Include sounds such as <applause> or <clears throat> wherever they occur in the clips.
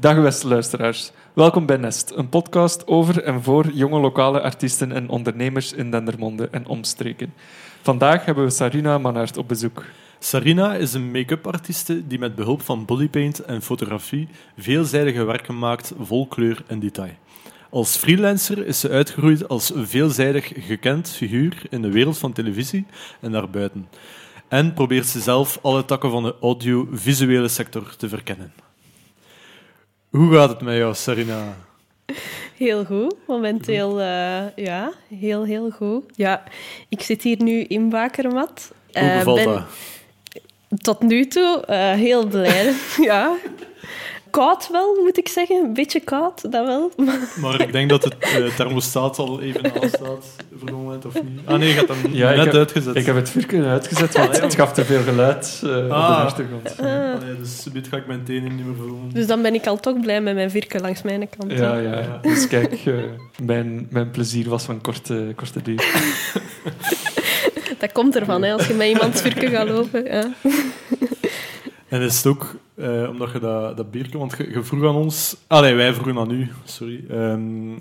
Dag beste luisteraars. Welkom bij Nest, een podcast over en voor jonge lokale artiesten en ondernemers in Dendermonde en omstreken. Vandaag hebben we Sarina Manhart op bezoek. Sarina is een make-up artieste die met behulp van bodypaint en fotografie veelzijdige werken maakt vol kleur en detail. Als freelancer is ze uitgegroeid als veelzijdig gekend figuur in de wereld van televisie en daarbuiten. En probeert ze zelf alle takken van de audiovisuele sector te verkennen. Hoe gaat het met jou, Sarina? Heel goed. Momenteel, uh, ja, heel, heel goed. Ja, ik zit hier nu in Bakermat. Hoe Uh, bevalt ben dat? Tot nu toe uh, heel blij. <laughs> ja. Koud wel, moet ik zeggen. Een beetje koud, dat wel. <laughs> Maar ik denk dat het uh, thermostaat al even aanstaat <laughs> voor het moment, of niet? Ah nee, je gaat hem Ja, ik net heb- uitgezet. Ik heb het vuurtje uitgezet, want het gaf te veel geluid eh, op de Ah. achtergrond. Allee, dus dit ga ik mijn tenen niet meer voelen. Dus dan ben ik al toch blij met mijn virke langs mijn kant. Ja, ja. Dus kijk, eh, mijn, mijn plezier was van korte, korte duur. <laughs> Dat komt ervan, hè, als je met iemands virke gaat lopen. Ja. En is het ook, eh, omdat je dat, dat biertje, want je, vroeg aan ons, allee, wij vroegen aan u, sorry, ehm,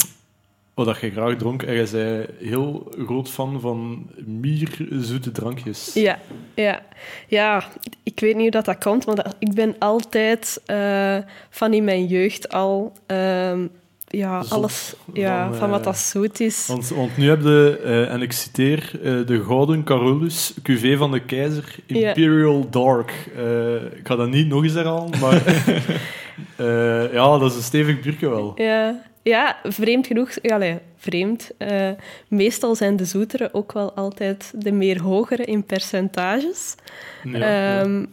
wat graag dronk. En jij zei heel groot fan van mierzoete drankjes. Ja, ja. ja, ik weet niet hoe dat, dat komt, want ik ben altijd eh, van in mijn jeugd al ehm, ja, alles ja, van, van, wat eh, dat zoet is. Want, want nu heb je, eh, en ik citeer, eh, de Gouden Carolus QV van de Keizer Ja. Imperial Dark. Ik ga dat niet nog eens herhalen, maar <laughs> <laughs> ja, dat is een stevig biertje wel. Ja, ja vreemd genoeg. Ja, allee, vreemd. Meestal zijn de zoetere ook wel altijd de meer hogere in percentages. Ja, ja. Ehm,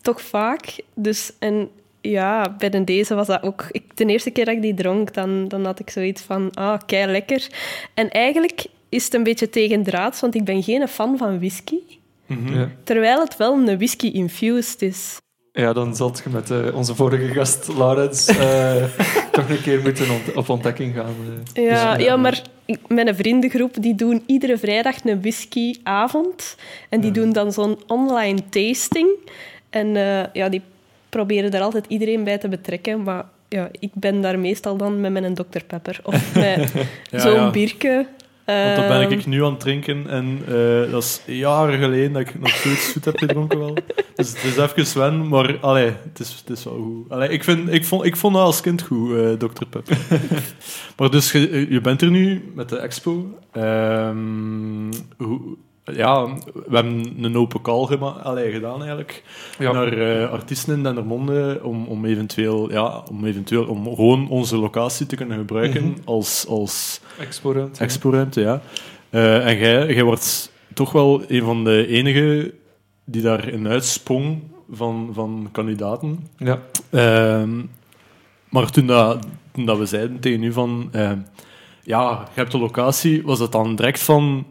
Toch vaak. Dus, en ja, bij de deze was dat ook... Ik, de eerste keer dat ik die dronk, dan, dan had ik zoiets van... Ah, kei lekker. En eigenlijk is het een beetje tegendraads, want ik ben geen fan van whisky. Mhm. Ja. Terwijl het wel een whisky-infused is. ja, dan zult je met eh, onze vorige gast, Laurens, eh, <laughs> toch een keer moeten ont- op ontdekking gaan. eh. Ja, Dus, ja maar mijn vriendengroep die doen iedere vrijdag een whiskyavond. En die doen dan zo'n online tasting. En eh, ja, die proberen daar altijd iedereen bij te betrekken. Maar ja, ik ben daar meestal dan met mijn Dr. Pepper. Of <laughs> met Ja, zo'n ja. bierke. Want dat ben Ehm, ik nu aan het drinken en eh, dat is jaren geleden dat ik nog zoiets zoet heb gedronken wel. Dus het is even wen, maar allee, het, is, het is wel goed. Allee, ik, vind, ik, vond, ik vond dat als kind goed, eh Dr. Pepper. <laughs> maar dus, je, je bent er nu met de expo. Ehm, hoe, ja, we hebben een open call allee, gedaan eigenlijk Ja. naar eh, artiesten in Dendermonde om, om, eventueel, ja, om eventueel om gewoon onze locatie te kunnen gebruiken Mhm. als, als Expo-ruimte. ja. Eh, en jij, jij wordt toch wel een van de enigen die daarin uitsprong van, van kandidaten. Ja. Ehm, maar toen, dat, toen dat we zeiden tegen u van... eh, ja, je hebt de locatie, was dat dan direct van...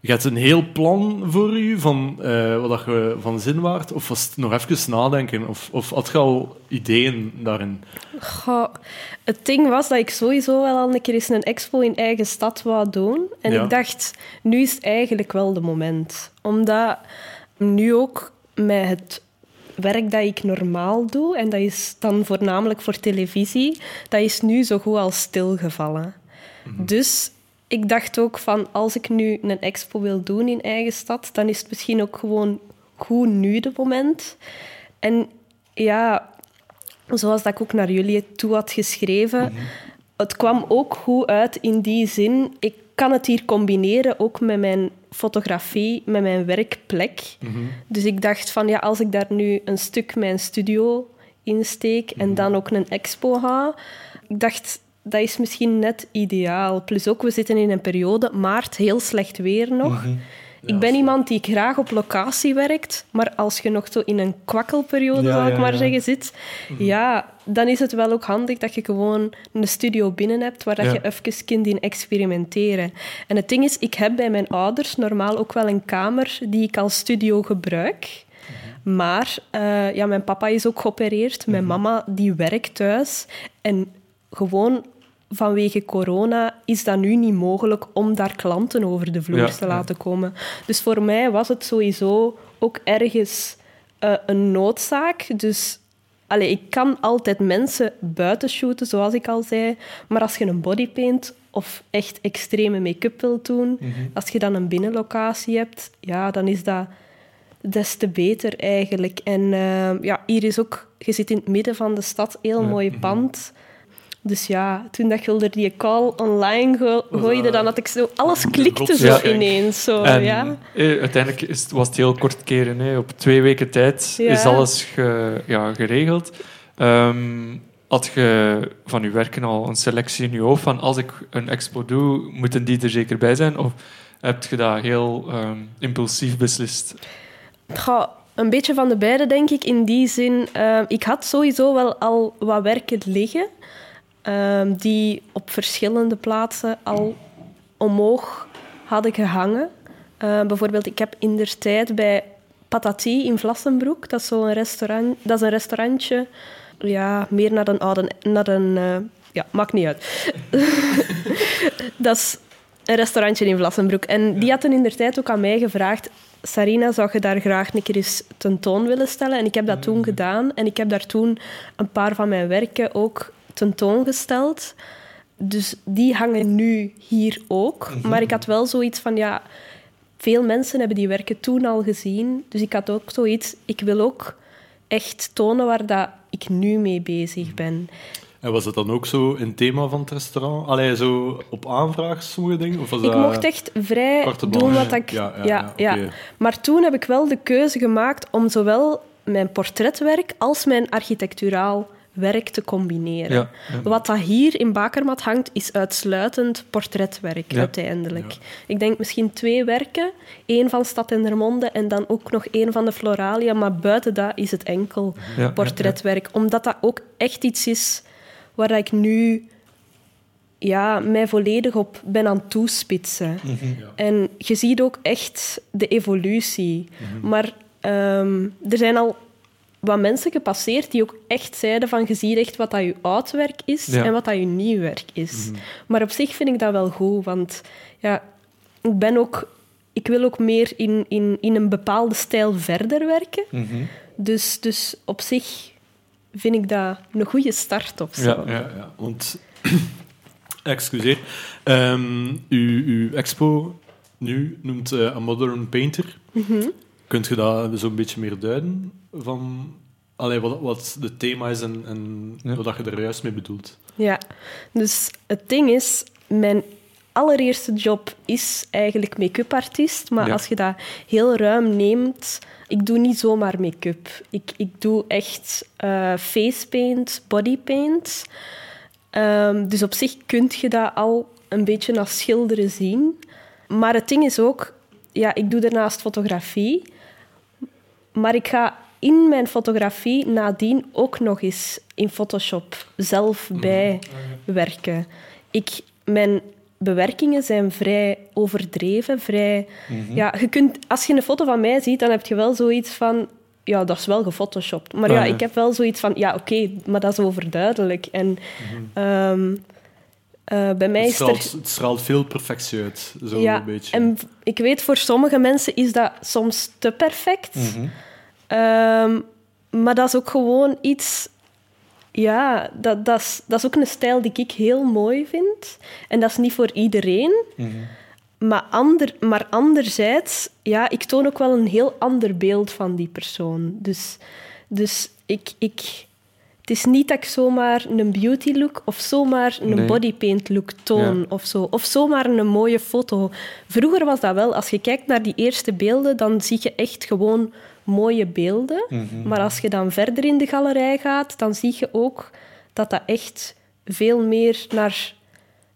Je hebt een heel plan voor u van eh, wat je van zin waard? Of was het nog even nadenken? Of, of had je al ideeën daarin? goh, het ding was dat ik sowieso wel al een keer eens een expo in eigen stad wou doen. En Ja. ik dacht, nu is het eigenlijk wel de moment. Omdat nu ook met het werk dat ik normaal doe, en dat is dan voornamelijk voor televisie, dat is nu zo goed als stilgevallen. Dus ik dacht ook van, als ik nu een expo wil doen in eigen stad, dan is het misschien ook gewoon goed nu de moment. En ja, zoals dat ik ook naar jullie toe had geschreven, het kwam ook goed uit in die zin. Ik kan het hier combineren ook met mijn fotografie, met mijn werkplek. Dus ik dacht van ja, als ik daar nu een stuk mijn studio insteek en dan ook een expo ga, ik dacht dat is misschien net ideaal. Plus ook, we zitten in een periode, maart, heel slecht weer nog. ik ben iemand die graag op locatie werkt, maar als je nog zo in een kwakkelperiode, Ja, zou ik ja, maar zeggen, zit, ja, dan is het wel ook handig dat je gewoon een studio binnen hebt waar dat je even kunt in experimenteren. En het ding is, ik heb bij mijn ouders normaal ook wel een kamer die ik als studio gebruik. Maar eh, ja, mijn papa is ook geopereerd. Mijn mama die werkt thuis. En gewoon vanwege corona is dat nu niet mogelijk om daar klanten over de vloer Ja, te laten komen. Dus voor mij was het sowieso ook ergens eh, een noodzaak. Dus Allee, ik kan altijd mensen buiten shooten, zoals ik al zei. Maar als je een bodypaint of echt extreme make-up wilt doen, als je dan een binnenlocatie hebt, ja, dan is dat des te beter eigenlijk. En eh, ja, hier is ook, je zit in het midden van de stad, heel mooi pand. Dus ja, toen dat Gulder die call online go gooide, dan had ik zo... Alles klikte zo ineens. Zo, En ja. eh, uiteindelijk is, het- was het heel kort keren. Hè. Op twee weken tijd Ja. is alles ge- ja, geregeld. Ehm, had je van je werken al een selectie in je hoofd van als ik een expo doe, moeten die er zeker bij zijn? Of heb je dat heel ehm, impulsief beslist? Goh, een beetje van de beide, denk ik. In die zin, eh, ik had sowieso wel al wat werken liggen. Ehm, die op verschillende plaatsen al omhoog hadden gehangen. Eh, bijvoorbeeld, ik heb in der tijd bij Patati in Vlassenbroek, dat is, zo'n restaurant, dat is een restaurantje, ja, meer naar een oude... Naar een, eh, ja, maakt niet uit. <laughs> dat is een restaurantje in Vlassenbroek. En die hadden in der tijd ook aan mij gevraagd... Sarina, zou je daar graag een keer eens tentoon willen stellen? En ik heb dat toen gedaan. En ik heb daar toen een paar van mijn werken ook tentoongesteld. Dus die hangen nu hier ook. Maar ik had wel zoiets van, ja... Veel mensen hebben die werken toen al gezien. Dus ik had ook zoiets... Ik wil ook echt tonen waar dat ik nu mee bezig ben. En was het dan ook zo een thema van het restaurant? Allee, zo op aanvraag sommige dingen? Of was Ik dat mocht echt vrij doen wat ik... Ja, ja, ja, ja, ja. oké. Maar toen heb ik wel de keuze gemaakt om zowel mijn portretwerk als mijn architecturaal werk te combineren. Ja, ja. Wat dat hier in Bakermat hangt, is uitsluitend portretwerk Ja. uiteindelijk. Ik denk misschien twee werken. één van Stad en Dermonde en dan ook nog één van de Floralia. Maar buiten dat is het enkel Ja, ja, portretwerk. Omdat dat ook echt iets is waar ik nu ja, mij volledig op ben aan het toespitsen. En je ziet ook echt de evolutie. Maar ehm, er zijn al wat mensen gepasseerd die ook echt zeiden van je ziet echt wat dat je oud werk is Ja. en wat dat je nieuw werk is. Maar op zich vind ik dat wel goed, want ja, ik ben ook... Ik wil ook meer in, in, in een bepaalde stijl verder werken. Mhm. Dus, dus op zich vind ik dat een goede start of zo. Ja, ja. Ja. Want, <clears throat> excuseer, Ehm, uw, uw expo nu noemt eh, A Modern Painter. Mhm. Kunt je dat zo'n beetje meer duiden? Van, allee, wat, wat het thema is en, en Ja. wat dat je er juist mee bedoelt? Ja, dus het ding is, mijn allereerste job is eigenlijk make-up artiest. Maar Ja. als je dat heel ruim neemt, ik doe niet zomaar make-up. Ik, ik doe echt eh face paint, body paint. Ehm, dus op zich kun je dat al een beetje als schilderen zien. Maar het ding is ook, ja, ik doe daarnaast fotografie. Maar ik ga in mijn fotografie nadien ook nog eens in Photoshop zelf bijwerken. Ik, mijn bewerkingen zijn vrij overdreven, vrij... Ja, je kunt, als je een foto van mij ziet, dan heb je wel zoiets van... Ja, dat is wel gefotoshopt. Maar ja, Ah, ik heb wel zoiets van... Ja, oké, maar dat is overduidelijk. En ehm, eh, bij mij Het is er... straalt, het straalt veel perfectie uit, zo Ja, een beetje. en ik weet, voor sommige mensen is dat soms te perfect. Mhm. Ehm, maar dat is ook gewoon iets... Ja, dat, dat, is, dat is ook een stijl die ik heel mooi vind. En dat is niet voor iedereen. Mhm. Maar, ander, maar anderzijds, ja, ik toon ook wel een heel ander beeld van die persoon. Dus, dus ik, ik, het is niet dat ik zomaar een beauty look of zomaar een Nee. bodypaint look toon Ja. of zo. Of zomaar een mooie foto. Vroeger was dat wel. Als je kijkt naar die eerste beelden, dan zie je echt gewoon mooie beelden. Mhm. Maar als je dan verder in de galerij gaat, dan zie je ook dat dat echt veel meer naar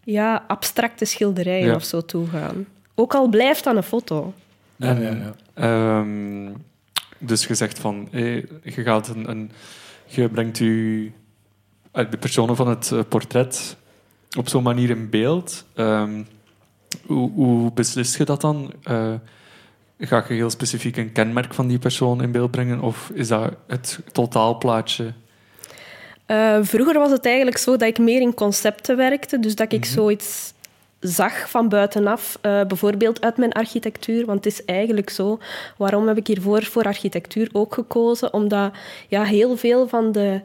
ja, abstracte schilderijen Ja. of zo toe gaan. Ook al blijft dat een foto. Ja, ja, ja. ehm, dus je zegt van, je gaat een, een, je brengt u, de personen van het eh, portret op zo'n manier in beeld. Ehm, hoe, hoe beslis je dat dan? Eh, ga je heel specifiek een kenmerk van die persoon in beeld brengen, of is dat het totaalplaatje? Eh, vroeger was het eigenlijk zo dat ik meer in concepten werkte. Dus dat ik zoiets zag van buitenaf, eh, bijvoorbeeld uit mijn architectuur. Want het is eigenlijk zo. Waarom heb ik hiervoor voor architectuur ook gekozen? Omdat ja, heel veel van de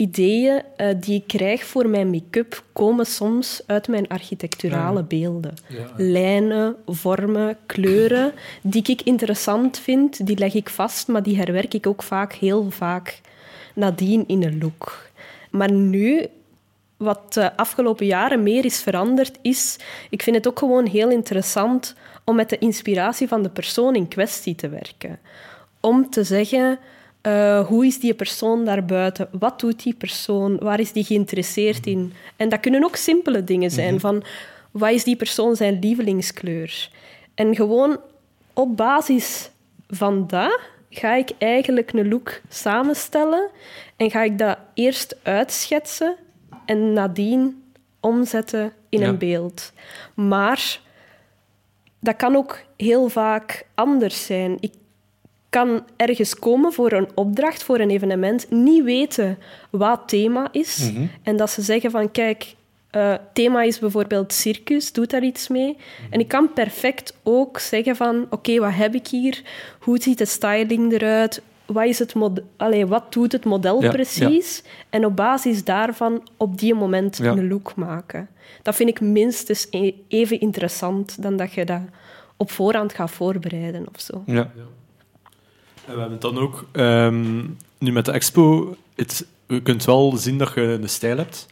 ideeën uh, die ik krijg voor mijn make-up komen soms uit mijn architecturale beelden. Ja. Lijnen, vormen, kleuren, die ik interessant vind, die leg ik vast, maar die herwerk ik ook vaak, heel vaak, nadien in een look. Maar nu wat de afgelopen jaren meer is veranderd, is... Ik vind het ook gewoon heel interessant om met de inspiratie van de persoon in kwestie te werken. Om te zeggen... Uh, hoe is die persoon daarbuiten? Wat doet die persoon? Waar is die geïnteresseerd in? En dat kunnen ook simpele dingen zijn, mhm. van wat is die persoon zijn lievelingskleur? En gewoon op basis van dat ga ik eigenlijk een look samenstellen en ga ik dat eerst uitschetsen en nadien omzetten in een beeld. Maar dat kan ook heel vaak anders zijn. Ik kan ergens komen voor een opdracht, voor een evenement, niet weten wat thema is. Mhm. En dat ze zeggen van, kijk, uh, thema is bijvoorbeeld circus, doet daar iets mee. En ik kan perfect ook zeggen van, oké, wat heb ik hier? Hoe ziet de styling eruit? wat, is het Allee, wat doet het model precies? En op basis daarvan op die moment een look maken. Dat vind ik minstens e-, even interessant dan dat je dat op voorhand gaat voorbereiden of zo. Ja. En we hebben dan ook, ehm, nu met de expo, het, je kunt wel zien dat je een stijl hebt.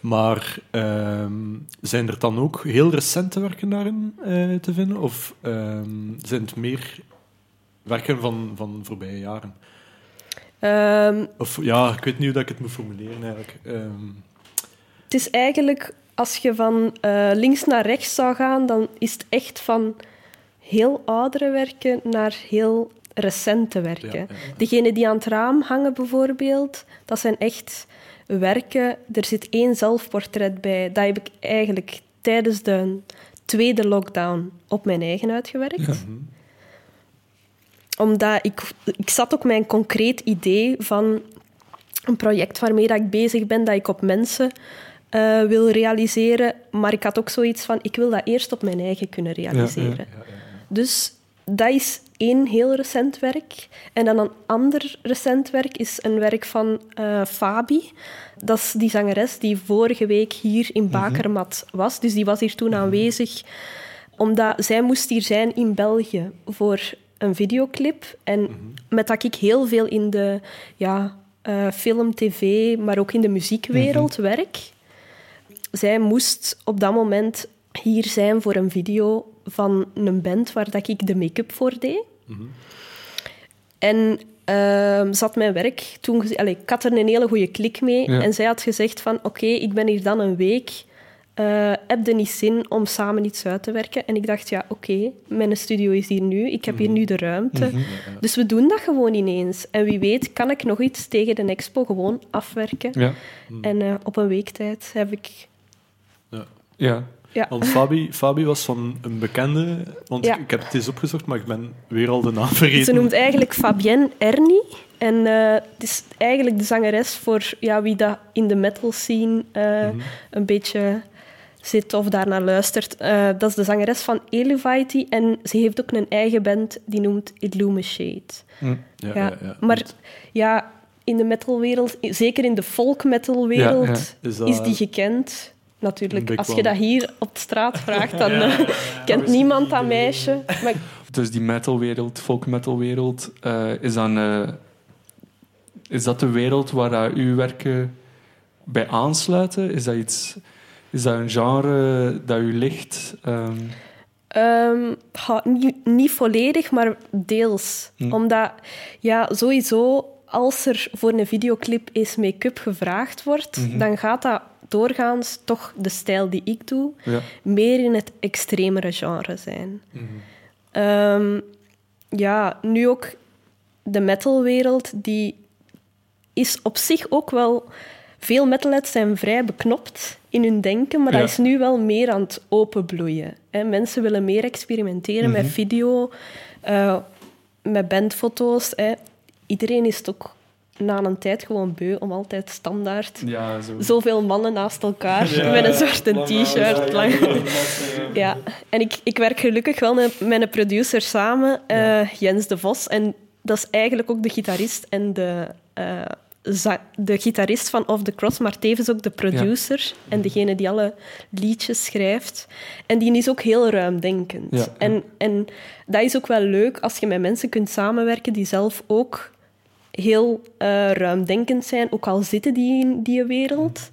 Maar ehm, zijn er dan ook heel recente werken daarin uh, te vinden? Of ehm, zijn het meer werken van, van voorbije jaren? Of ja, ik weet niet hoe ik het moet formuleren eigenlijk. Het is eigenlijk, als je van uh, links naar rechts zou gaan, dan is het echt van heel oudere werken naar heel recente werken. Ja, Degene die aan het raam hangen bijvoorbeeld, dat zijn echt werken. Er zit één zelfportret bij. Dat heb ik eigenlijk tijdens de tweede lockdown op mijn eigen uitgewerkt. Ja. Mhm omdat ik, ik zat ook mijn concreet idee van een project waarmee dat ik bezig ben, dat ik op mensen uh, wil realiseren. Maar ik had ook zoiets van, ik wil dat eerst op mijn eigen kunnen realiseren. Ja, ja, dus dat is één heel recent werk. En dan een ander recent werk is een werk van uh, Fabi. Dat is die zangeres die vorige week hier in mhm. Bakermat was. Dus die was hier toen aanwezig omdat zij moest hier zijn in België voor een videoclip. En mhm. met dat ik heel veel in de ja, uh, film, tv, maar ook in de muziekwereld mhm. werk. Zij moest op dat moment hier zijn voor een video van een band waar dat ik de make-up voor deed. Mhm. En uh, zat mijn werk toen... Allez, ik had er een hele goede klik mee. En zij had gezegd van... Oké, ik ben hier dan een week uh, heb je niet zin om samen iets uit te werken? En ik dacht, ja, oké, mijn studio is hier nu, ik heb hier mhm. nu de ruimte. Mhm. Dus we doen dat gewoon ineens. En wie weet kan ik nog iets tegen de expo gewoon afwerken. Ja. En uh, op een week tijd heb ik... Ja. ja. Ja. Want Fabi, Fabi was van een bekende, want ik heb het eens opgezocht, maar ik ben weer al de naam vergeten. Ze noemt eigenlijk Fabienne Ernie. En uh, het is eigenlijk de zangeres voor ja, wie dat in de metal scene uh, een beetje zit of daarnaar luistert. Uh, dat is de zangeres van Elevity en ze heeft ook een eigen band die noemt. Hm. Ja, ja. Ja, maar ja, in de metalwereld, zeker in de folk metalwereld, is, is, die gekend. Natuurlijk, als je dat hier op de straat vraagt, dan <laughs> uh, kent niemand dat meisje. Maar... Dus die metalwereld, folk metalwereld, uh, is, dan, is dat de wereld waar uw werken bij aansluiten? Is dat iets is dat een genre dat u ligt? Um... Um, niet, niet, volledig, maar deels. Hm. Omdat, ja, sowieso, als er voor een videoclip eens make-up gevraagd wordt, mhm. dan gaat dat doorgaans toch de stijl die ik doe, ja. meer in het extremere genre zijn. Mhm. Ehm, ja, nu ook de metalwereld, die is op zich ook wel veel metalheads zijn vrij beknopt in hun denken, maar dat is nu wel meer aan het openbloeien. Hè. Mensen willen meer experimenteren met mhm. video, uh, met bandfoto's. Hè. Iedereen is het ook na een tijd gewoon beu om altijd standaard Ja, zo. zoveel mannen naast elkaar met een zwarte t-shirt. lang- Ja, en ik, ik werk gelukkig wel met, een producer samen, eh, Jens de Vos. En dat is eigenlijk ook de gitarist en de, eh, de gitarist van Off the Cross, maar tevens ook de producer en degene die alle liedjes schrijft. En die is ook heel ruimdenkend. En, en dat is ook wel leuk als je met mensen kunt samenwerken die zelf ook heel eh, ruimdenkend zijn, ook al zitten die in die wereld.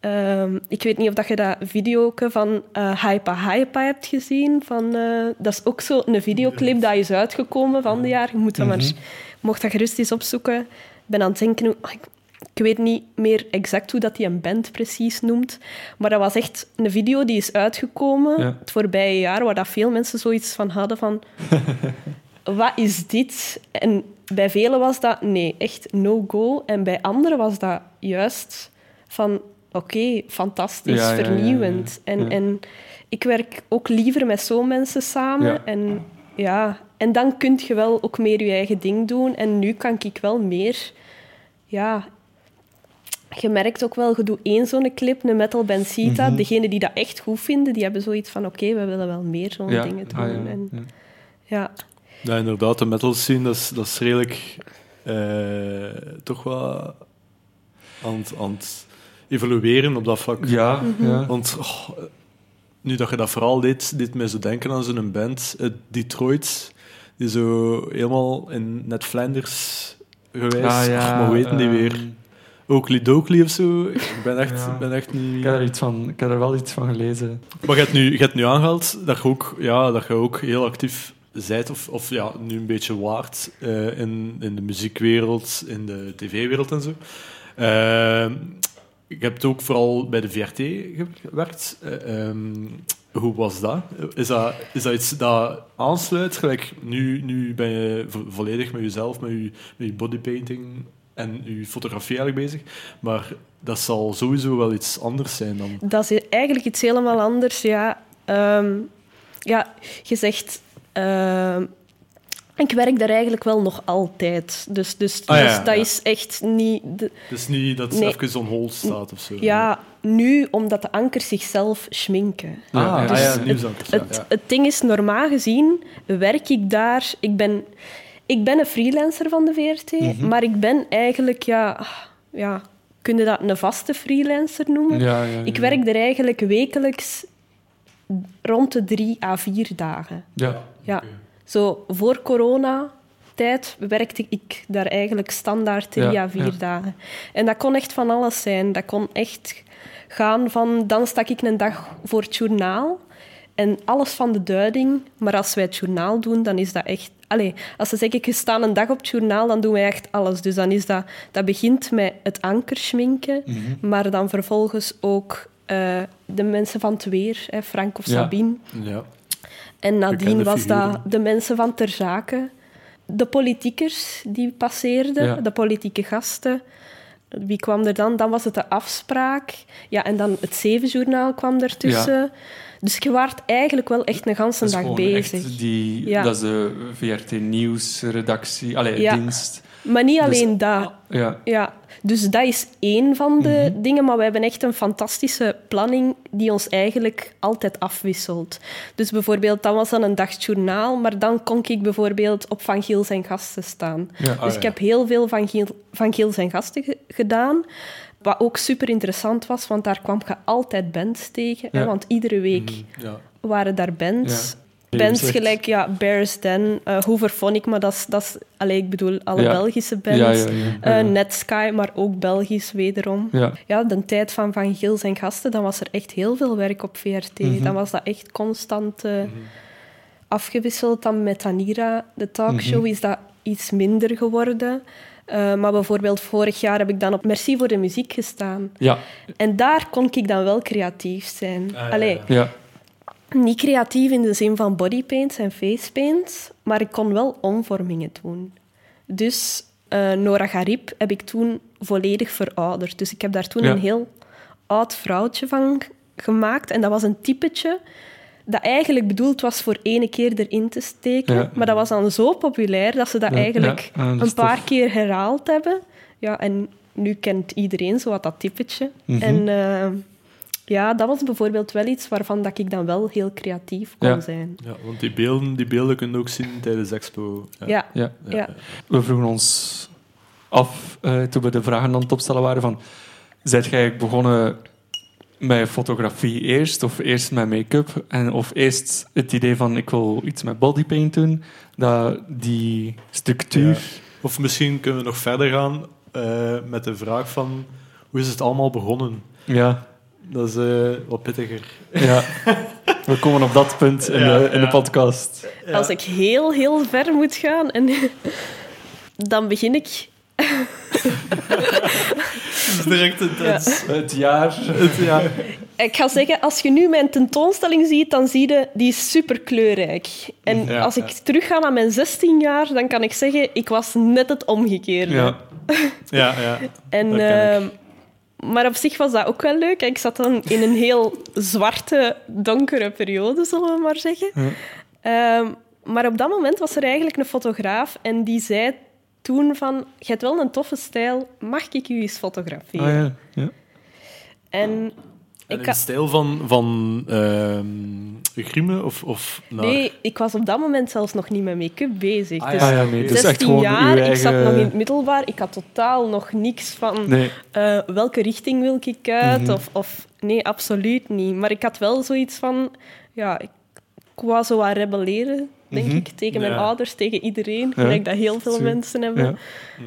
Ehm, ik weet niet of dat je dat video van eh Hypa Hypa hebt gezien. Van, eh, dat is ook zo een videoclip dat is uitgekomen van de jaar. Je moet dat maar, je mocht dat gerust eens opzoeken. Ik ben aan het denken, hoe- ik, ik weet niet meer exact hoe dat die een band precies noemt. Maar dat was echt een video die is uitgekomen Ja. het voorbije jaar, waar dat veel mensen zoiets van hadden van... <laughs> wat is dit? En bij velen was dat, nee, echt no-go. En bij anderen was dat juist van, oké, fantastisch, Ja, ja, ja, vernieuwend. ja. En, en ik werk ook liever met zo'n mensen samen. En, ja, en dan kun je wel ook meer je eigen ding doen. En nu kan ik wel meer... Ja, je merkt ook wel, je doet één zo'n clip, een Metal Benzita. Mhm. Degenen die dat echt goed vinden, die hebben zoiets van, oké, we willen wel meer zo'n dingen doen. ah, ja, En, ja. Ja. Inderdaad, de metal scene, dat is, dat is redelijk eh, toch wel aan het, aan het evolueren op dat vlak. Ja, Mhm. ja. Want oh, nu dat je dat verhaal deed, deed mij zo denken aan zo'n band, uit Detroit, die zo helemaal in net Flanders geweest. Ah, ja, Ach, maar hoe weten die ehm, weer? Oakley Doakley of zo? Ik ben echt, Ja. ben echt niet... Ik heb, er iets van, ik heb er wel iets van gelezen. Maar je hebt nu, je hebt nu aangehaald dat je ook, ja, dat je ook heel actief bent, of, of ja, nu een beetje waard eh, in, in de muziekwereld, in de tv-wereld en zo. Eh, je hebt ook vooral bij de VRT gewerkt. Eh, ehm, hoe was dat? Is dat, is dat iets dat aansluit? Gelijk, nu, nu ben je vo- volledig met jezelf, met je, met je bodypainting en je fotografie eigenlijk bezig. Maar dat zal sowieso wel iets anders zijn dan... Dat is eigenlijk iets helemaal anders. Ja, Ehm, ja je zegt... ehm, ik werk daar eigenlijk wel nog altijd. Dus, dus, Ah, ja, dus dat ja. is echt niet... de- Dus niet dat het Nee. even on hold staat of zo. ja, nu omdat de ankers zichzelf schminken. Ah, dus ja, het- nieuwsankers. Ja, Het, ja. het ding is, normaal gezien werk ik daar... Ik ben, ik ben een freelancer van de VRT, Mhm. maar ik ben eigenlijk... Ja, ja, kun je dat een vaste freelancer noemen? Ja, ja, ja. Ik werk er eigenlijk wekelijks rond de drie à vier dagen. Ja. Ja. Zo voor corona-tijd werkte ik daar eigenlijk standaard drie à vier dagen. En dat kon echt van alles zijn. Dat kon echt gaan van... Dan stak ik een dag voor het journaal en alles van de duiding. Maar als wij het journaal doen, dan is dat echt... Allee, als ze zeggen, je staat een dag op het journaal, dan doen wij echt alles. Dus dan is dat... Dat begint met het ankerschminken, Mhm. maar dan vervolgens ook eh, de mensen van het weer, hè, Frank of Ja. Sabine. Ja. En nadien was dat de mensen van ter zake, de politiekers die passeerden, Ja. de politieke gasten. Wie kwam er dan? Dan was het de afspraak. Ja, en dan het Zevenjournaal kwam ertussen. Dus je waart eigenlijk wel echt een ganse dag bezig. echt die, Ja. Dat is de VRT Nieuwsredactie, allee, Ja. dienst. Maar niet Dus- alleen dat. Ja, Ja, dus dat is één van de Mhm. dingen, maar we hebben echt een fantastische planning die ons eigenlijk altijd afwisselt. Dus bijvoorbeeld, dan was dan een dag journaal, maar dan kon ik bijvoorbeeld op Van Giel zijn gasten staan. ja. Ah, dus ja. ik heb heel veel Van Giel, van Giel zijn gasten ge- gedaan, wat ook super interessant was, want daar kwam je altijd bands tegen, hè, want iedere week Mhm, waren daar bands. Bands gelijk ja, Bears Den, uh, Hooverphonic, maar dat is, dat is allee, ik bedoel alle Ja. Belgische bands. Ja, ja, ja. Eh, ja. Netsky, maar ook Belgisch wederom. Ja. Ja, de tijd van Van Giel zijn gasten, dan was er echt heel veel werk op VRT. Mhm. Dan was dat echt constant eh, afgewisseld. Dan met Tanira, de talkshow, Mhm. is dat iets minder geworden. Eh, maar bijvoorbeeld vorig jaar heb ik dan op Merci voor de Muziek gestaan. Ja. En daar kon ik dan wel creatief zijn. Ah, ja, Allee, ja. Niet creatief in de zin van bodypaints en facepaints, maar ik kon wel omvormingen doen. Dus eh, Nora Garib heb ik toen volledig verouderd. Dus ik heb daar toen Ja. een heel oud vrouwtje van gemaakt. En dat was een typetje dat eigenlijk bedoeld was voor ene keer erin te steken. Ja. Maar dat was dan zo populair dat ze dat Ja, eigenlijk dat een paar tof. keer herhaald hebben. Ja, en nu kent iedereen zo wat dat typetje. Mhm. En eh, ja, dat was bijvoorbeeld wel iets waarvan dat ik dan wel heel creatief kon Ja. zijn. Ja, want die beelden, die beelden kun je ook zien tijdens Expo. Ja, Ja. Ja, ja. We vroegen ons af, eh, toen we de vragen aan het opstellen waren, van... Zijt jij begonnen met fotografie eerst, of eerst met make-up? En, of eerst het idee van, ik wil iets met bodypaint doen? Dat, die structuur... Ja. Of misschien kunnen we nog verder gaan eh, met de vraag van hoe is het allemaal begonnen? Ja, Dat is eh, wat pittiger. ja. <laughs> We komen op dat punt in, Ja, de, in de ja. podcast. Als ik heel, heel ver moet gaan, en <laughs> dan begin ik... <laughs> Het is direct intens. Het jaar... Het- ja. Ik ga zeggen, als je nu mijn tentoonstelling ziet, dan zie je, die is super kleurrijk. En Ja, als ik terug ga naar mijn 16 jaar, dan kan ik zeggen, ik was net het omgekeerde. Ja. Ja, ja. En, Dat ken ik. ehm, maar op zich was dat ook wel leuk. Ik zat dan in een heel zwarte, donkere periode, zullen we maar zeggen. Ja. Ehm, maar op dat moment was er eigenlijk een fotograaf en die zei toen van... Je hebt wel een toffe stijl, mag ik u eens fotograferen? Ah, ja. ja. En En ik in stijl van, van Grimme of, of naar... Nee, ik was op dat moment zelfs nog niet met make-up bezig. Ah, dus Ah ja, nee. Dus 16 echt gewoon jaar, ik zat nog in het middelbaar. Ik had totaal nog niks van Nee. eh, welke richting wil ik uit. Mhm. of, of nee, absoluut niet. Maar ik had wel zoiets van... Ja, ik, wou zo wat rebelleren, denk Mhm. ik. Tegen mijn Ja. ouders, tegen iedereen. Ja. Gelijk dat heel veel mensen hebben. Ja.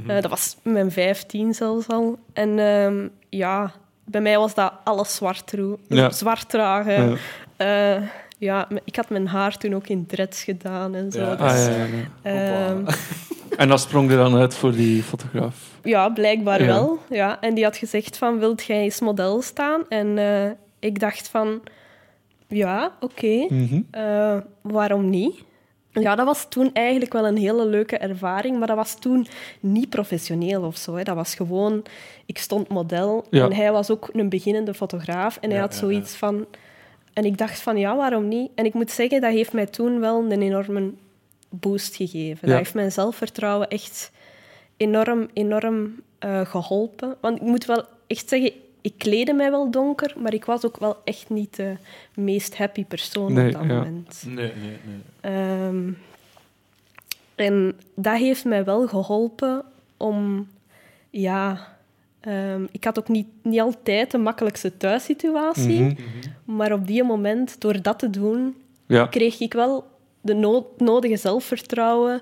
Mhm. Eh, dat was mijn 15 zelfs al. En ehm, ja, bij mij was dat alles zwart, tro- Ja. zwart dragen. Ja. Eh, ja, ik had mijn haar toen ook in dreads gedaan en zo. Ja. dus, Ah, ja, ja, ja. ehm, <laughs> En dat sprong er dan uit voor die fotograaf. ja, blijkbaar Ja. wel. Ja. En die had gezegd van, wilt jij eens model staan? En eh, ik dacht van, ja, oké, Mhm. eh, waarom niet? Ja, dat was toen eigenlijk wel een hele leuke ervaring, maar dat was toen niet professioneel of zo. Hè. Dat was gewoon, ik stond model Ja. en hij was ook een beginnende fotograaf en hij Ja, had ja, zoiets van... En ik dacht van, ja, waarom niet? En ik moet zeggen, dat heeft mij toen wel een enorme boost gegeven. Dat heeft mijn zelfvertrouwen echt enorm, enorm eh, geholpen. Want ik moet wel echt zeggen, ik kleedde mij wel donker, maar ik was ook wel echt niet de meest happy persoon Nee, op dat ja. moment. Nee, nee, nee. Ehm, en dat heeft mij wel geholpen om, ja, ehm, ik had ook niet, niet altijd de makkelijkste thuissituatie, Mhm. maar op die moment, door dat te doen, Ja. kreeg ik wel de no- nodige zelfvertrouwen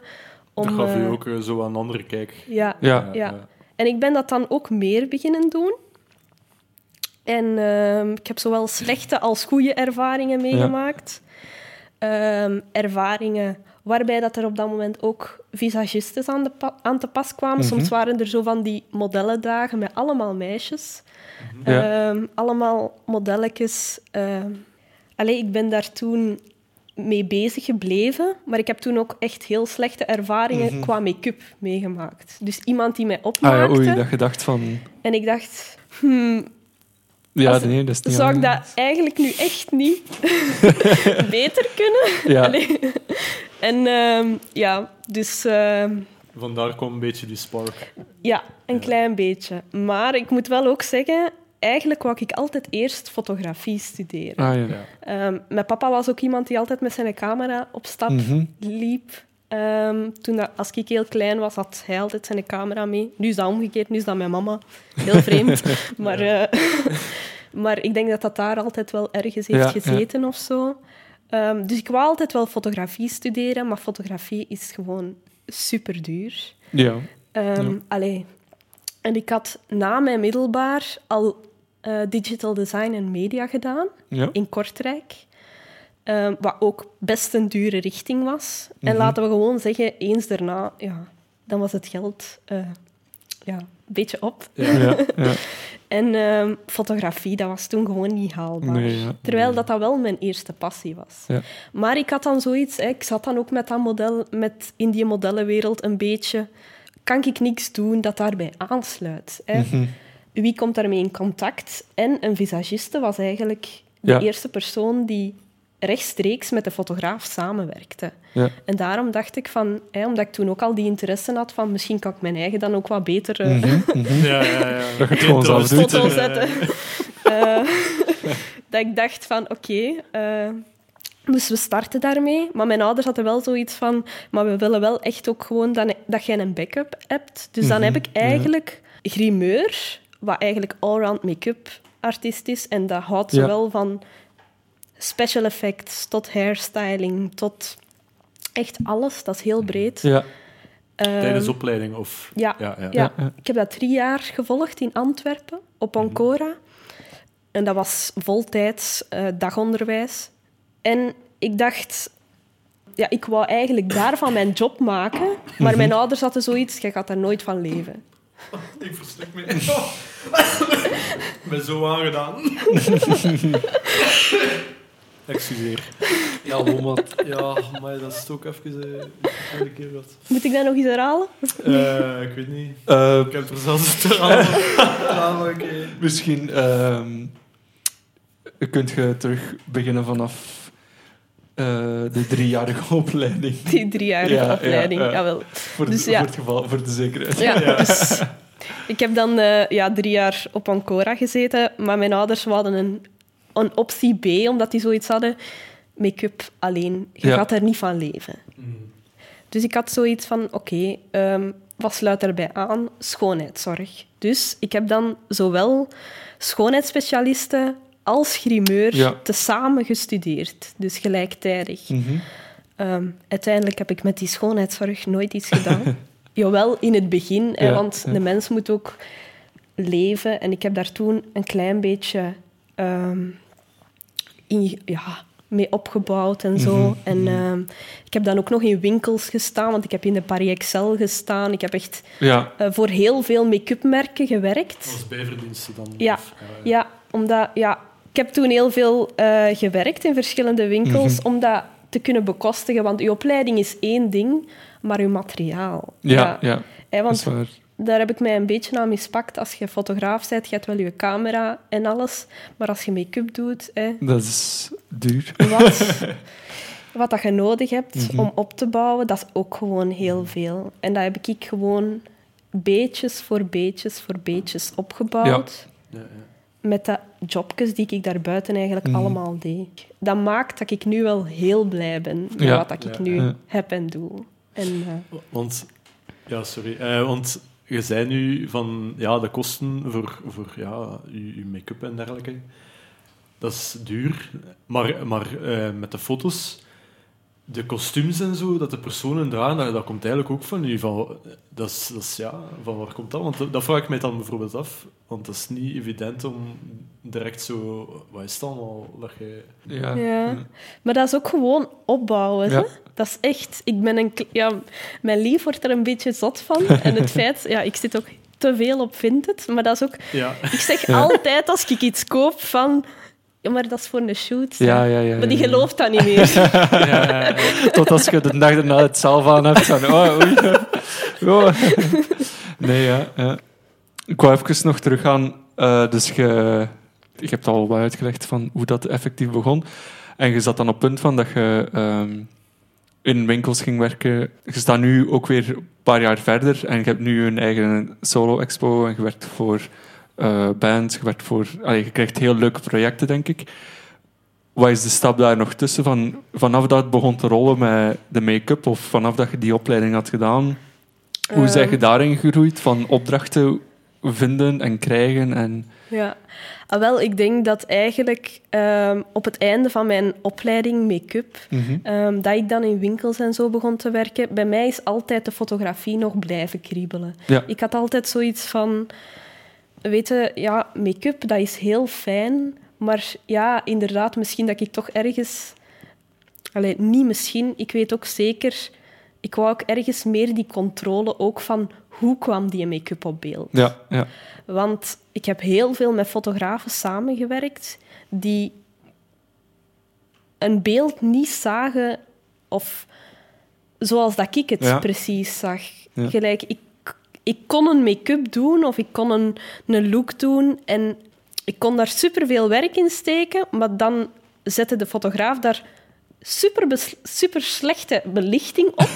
om. dat gaf u eh, ook eh, zo een andere kijk. ja, Ja. ja. En ik ben dat dan ook meer beginnen doen. En ehm, ik heb zowel slechte als goede ervaringen meegemaakt. Ehm, ervaringen waarbij dat er op dat moment ook visagistes aan, de pa- aan te pas kwamen. Mhm. Soms waren er zo van die modellendagen met allemaal meisjes. Ja. Ehm, allemaal modelletjes. Allee, ik ben daar toen mee bezig gebleven, maar ik heb toen ook echt heel slechte ervaringen qua make-up meegemaakt. Dus iemand die mij Mhm. Ah ja, opmaakte oei, dat je dacht van... en ik dacht, hmm, Ja, Als- nee, dat is niet zou ik dat eigenlijk nu echt niet <laughs> beter kunnen? Ja. <laughs> Allee. En ehm, ja, dus ehm, Vandaar kwam een beetje die spark. ja, een klein beetje. Maar ik moet wel ook zeggen, eigenlijk wou ik altijd eerst fotografie studeren. Ah ja. Ja. Ehm, mijn papa was ook iemand die altijd met zijn camera op stap Mhm. liep. Ehm, toen dat, als ik heel klein was, had hij altijd zijn camera mee. Nu is dat omgekeerd, nu is dat mijn mama. Heel vreemd. <laughs> maar, eh, <laughs> maar ik denk dat dat daar altijd wel ergens heeft Ja, gezeten of zo. Ehm, dus ik wou altijd wel fotografie studeren, maar fotografie is gewoon super duur. Ja. Ehm, Ja. allee. En ik had na mijn middelbaar al eh, digital design en media gedaan in Kortrijk. Ehm, wat ook best een dure richting was. En Mhm. laten we gewoon zeggen, eens daarna, ja, dan was het geld eh, ja, een beetje op. Ja. Ja. ja. <laughs> En ehm, fotografie, dat was toen gewoon niet haalbaar. Nee, ja. Terwijl dat, dat wel mijn eerste passie was. Ja. Maar ik had dan zoiets, hè, ik zat dan ook met dat model, met in die modellenwereld een beetje... Kan ik niks doen dat daarbij aansluit? Hè? Mhm. Wie komt daarmee in contact? En een visagiste was eigenlijk de Ja. eerste persoon die rechtstreeks met de fotograaf samenwerkte. Ja. En daarom dacht ik van, hè, omdat ik toen ook al die interesse had van misschien kan ik mijn eigen dan ook wat beter eh, Mhm, <laughs> mhm. Ja, ja, ja. Dat je gewoon zelf doet. foto zetten. <laughs> Eh, dat ik dacht van, oké, eh, dus we starten daarmee. Maar mijn ouders hadden wel zoiets van, maar we willen wel echt ook gewoon dat, dat jij een backup hebt. Dus dan Mhm, heb ik eigenlijk grimeur, wat eigenlijk allround make-up artiest is. En dat houdt Ja. zowel van special effects tot hairstyling, tot echt alles. Dat is heel breed. Ja. Tijdens Ehm, opleiding of... ja. Ja, ja. ja, ja. ik heb dat drie jaar gevolgd in Antwerpen, op Ancora. En dat was voltijds eh, dagonderwijs. En ik dacht, ja, ik wou eigenlijk daarvan mijn job maken. Maar mijn ouders hadden zoiets, je gaat daar nooit van leven. <laughs> Ik verstik me. <laughs> Ik ben zo aangedaan. <laughs> Excuseer. <laughs> Ja, Lomat. Ja, maar dat is ook even uh, een keer wat. Moet ik dat nog eens herhalen? Eh, ik weet niet. Eh, Ik heb er zelfs het aan. Oké. misschien ehm kunt je terug beginnen vanaf eh, de driejarige <laughs> opleiding. Die driejarige Ja, ja, opleiding. ja. Jawel. Voor, Dus de, ja. voor het geval, voor de zekerheid. Ja, dus ik heb dan eh, ja, drie jaar op Ancora gezeten, maar mijn ouders hadden een, een optie B, omdat die zoiets hadden, make-up alleen. Je Ja. gaat er niet van leven. Dus ik had zoiets van, oké, ehm, wat sluit erbij aan? Schoonheidszorg. Dus ik heb dan zowel schoonheidsspecialisten als grimeur Ja. tezamen gestudeerd. Dus gelijktijdig. Mhm. Ehm, uiteindelijk heb ik met die schoonheidszorg nooit iets gedaan. <laughs> Jawel, in het begin, hè, want ja. de mens moet ook leven. En ik heb daar toen een klein beetje ehm, in, ja, mee opgebouwd en zo. Mhm, En ehm, ik heb dan ook nog in winkels gestaan, want ik heb in de Paris Excel gestaan. Ik heb echt Ja, eh, voor heel veel make-up merken gewerkt. Als bijverdiensten dan? Ja. Of, Ja, omdat ja, ik heb toen heel veel eh, gewerkt in verschillende winkels Mhm. om dat te kunnen bekostigen. Want uw opleiding is één ding, maar uw materiaal. ja, ja. Hè, dat is want waar. Daar heb ik mij een beetje aan mispakt. Als je fotograaf bent, je hebt wel je camera en alles. Maar als je make-up doet, hè, Dat is duur. wat, <laughs> wat dat je nodig hebt Mhm. om op te bouwen, dat is ook gewoon heel veel. En dat heb ik gewoon beetjes voor beetjes voor beetjes opgebouwd Ja, ja. met de jobjes die ik daarbuiten eigenlijk Mhm. allemaal deed. Dat maakt dat ik nu wel heel blij ben met Ja. wat dat ik Ja. nu Ja. heb en doe. En, eh, Want, ja, sorry. Eh, want je zei nu van ja, de kosten voor, voor ja, je, make-up en dergelijke. Dat is duur. Maar, maar eh, met de foto's, de kostuums en zo, dat de personen dragen, dat, dat komt eigenlijk ook van u. Van, dat is, dat is, ja, van waar komt dat? Want dat, dat vraag ik mij dan bijvoorbeeld af. Want het is niet evident om direct zo... Wat is het allemaal dat je... Ja. Ja. Maar dat is ook gewoon opbouwen. Ja. Hè? Dat is echt... Ik ben een... Ja, mijn lief wordt er een beetje zot van. <laughs> En het feit... Ja, ik zit ook te veel op Vinted. Maar dat is ook... Ja, Ik zeg Ja. altijd als ik iets koop van... Ja, maar dat is voor een shoot. Ja, ja, ja, Maar die gelooft dat niet meer. <laughs> Tot als je de dag erna het zelf aan hebt. Van, oh, oei. Oh. Nee, ja, ja. Ik wou even nog teruggaan. Eh, dus je, je hebt al wat uitgelegd van hoe dat effectief begon. En je zat dan op het punt van dat je ehm, in winkels ging werken. Je staat nu ook weer een paar jaar verder. En je hebt nu een eigen solo-expo. En je werkt voor eh, bands. Je, voor, allee, je krijgt heel leuke projecten, denk ik. Wat is de stap daar nog tussen? Van, vanaf dat het begon te rollen met de make-up, of vanaf dat je die opleiding had gedaan, hoe Ehm. ben je daarin gegroeid? Van opdrachten vinden en krijgen? En, Ja, ah, wel, ik denk dat eigenlijk ehm, op het einde van mijn opleiding make-up, Mhm. ehm, dat ik dan in winkels en zo begon te werken, bij mij is altijd de fotografie nog blijven kriebelen. Ja. Ik had altijd zoiets van, weet je, ja, make-up, dat is heel fijn, maar ja, inderdaad, misschien dat ik toch ergens... Allee, niet misschien, ik weet ook zeker... Ik wou ook ergens meer die controle ook van hoe kwam die make-up op beeld. Ja, ja. Want ik heb heel veel met fotografen samengewerkt die een beeld niet zagen of zoals dat ik het Ja. precies zag. Ja. Gelijk, ik, ik kon een make-up doen of ik kon een, een look doen en ik kon daar superveel werk in steken, maar dan zette de fotograaf daar super, super slechte belichting op.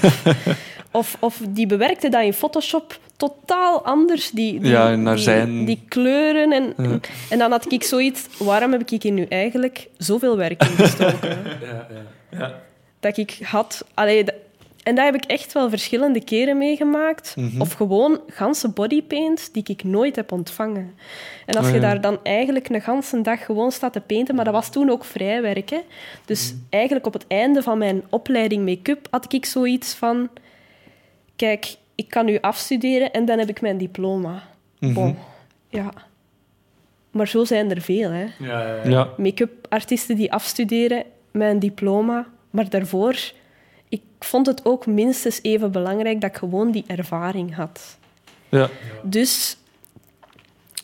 <laughs> of, of die bewerkte dat in Photoshop totaal anders. Die, die, Ja, naar die, zijn- die kleuren. En, Ja. en dan had ik zoiets... Waarom heb ik hier nu eigenlijk zoveel werk in gestoken? Ja, ja. dat ik had... Allee, en dat heb ik echt wel verschillende keren meegemaakt. Mhm. Of gewoon ganse bodypaint die ik nooit heb ontvangen. En als Oh, je ja. daar dan eigenlijk een ganse dag gewoon staat te painten, maar dat was toen ook vrijwerk. Hè? Dus Mhm. eigenlijk op het einde van mijn opleiding make-up had ik zoiets van... Kijk, ik kan nu afstuderen en dan heb ik mijn diploma. Mhm. Bon, ja. Maar zo zijn er veel, hè Ja, ja, ja. Ja. make-up artiesten die afstuderen met een diploma. Maar daarvoor, ik vond het ook minstens even belangrijk dat ik gewoon die ervaring had. Ja. Dus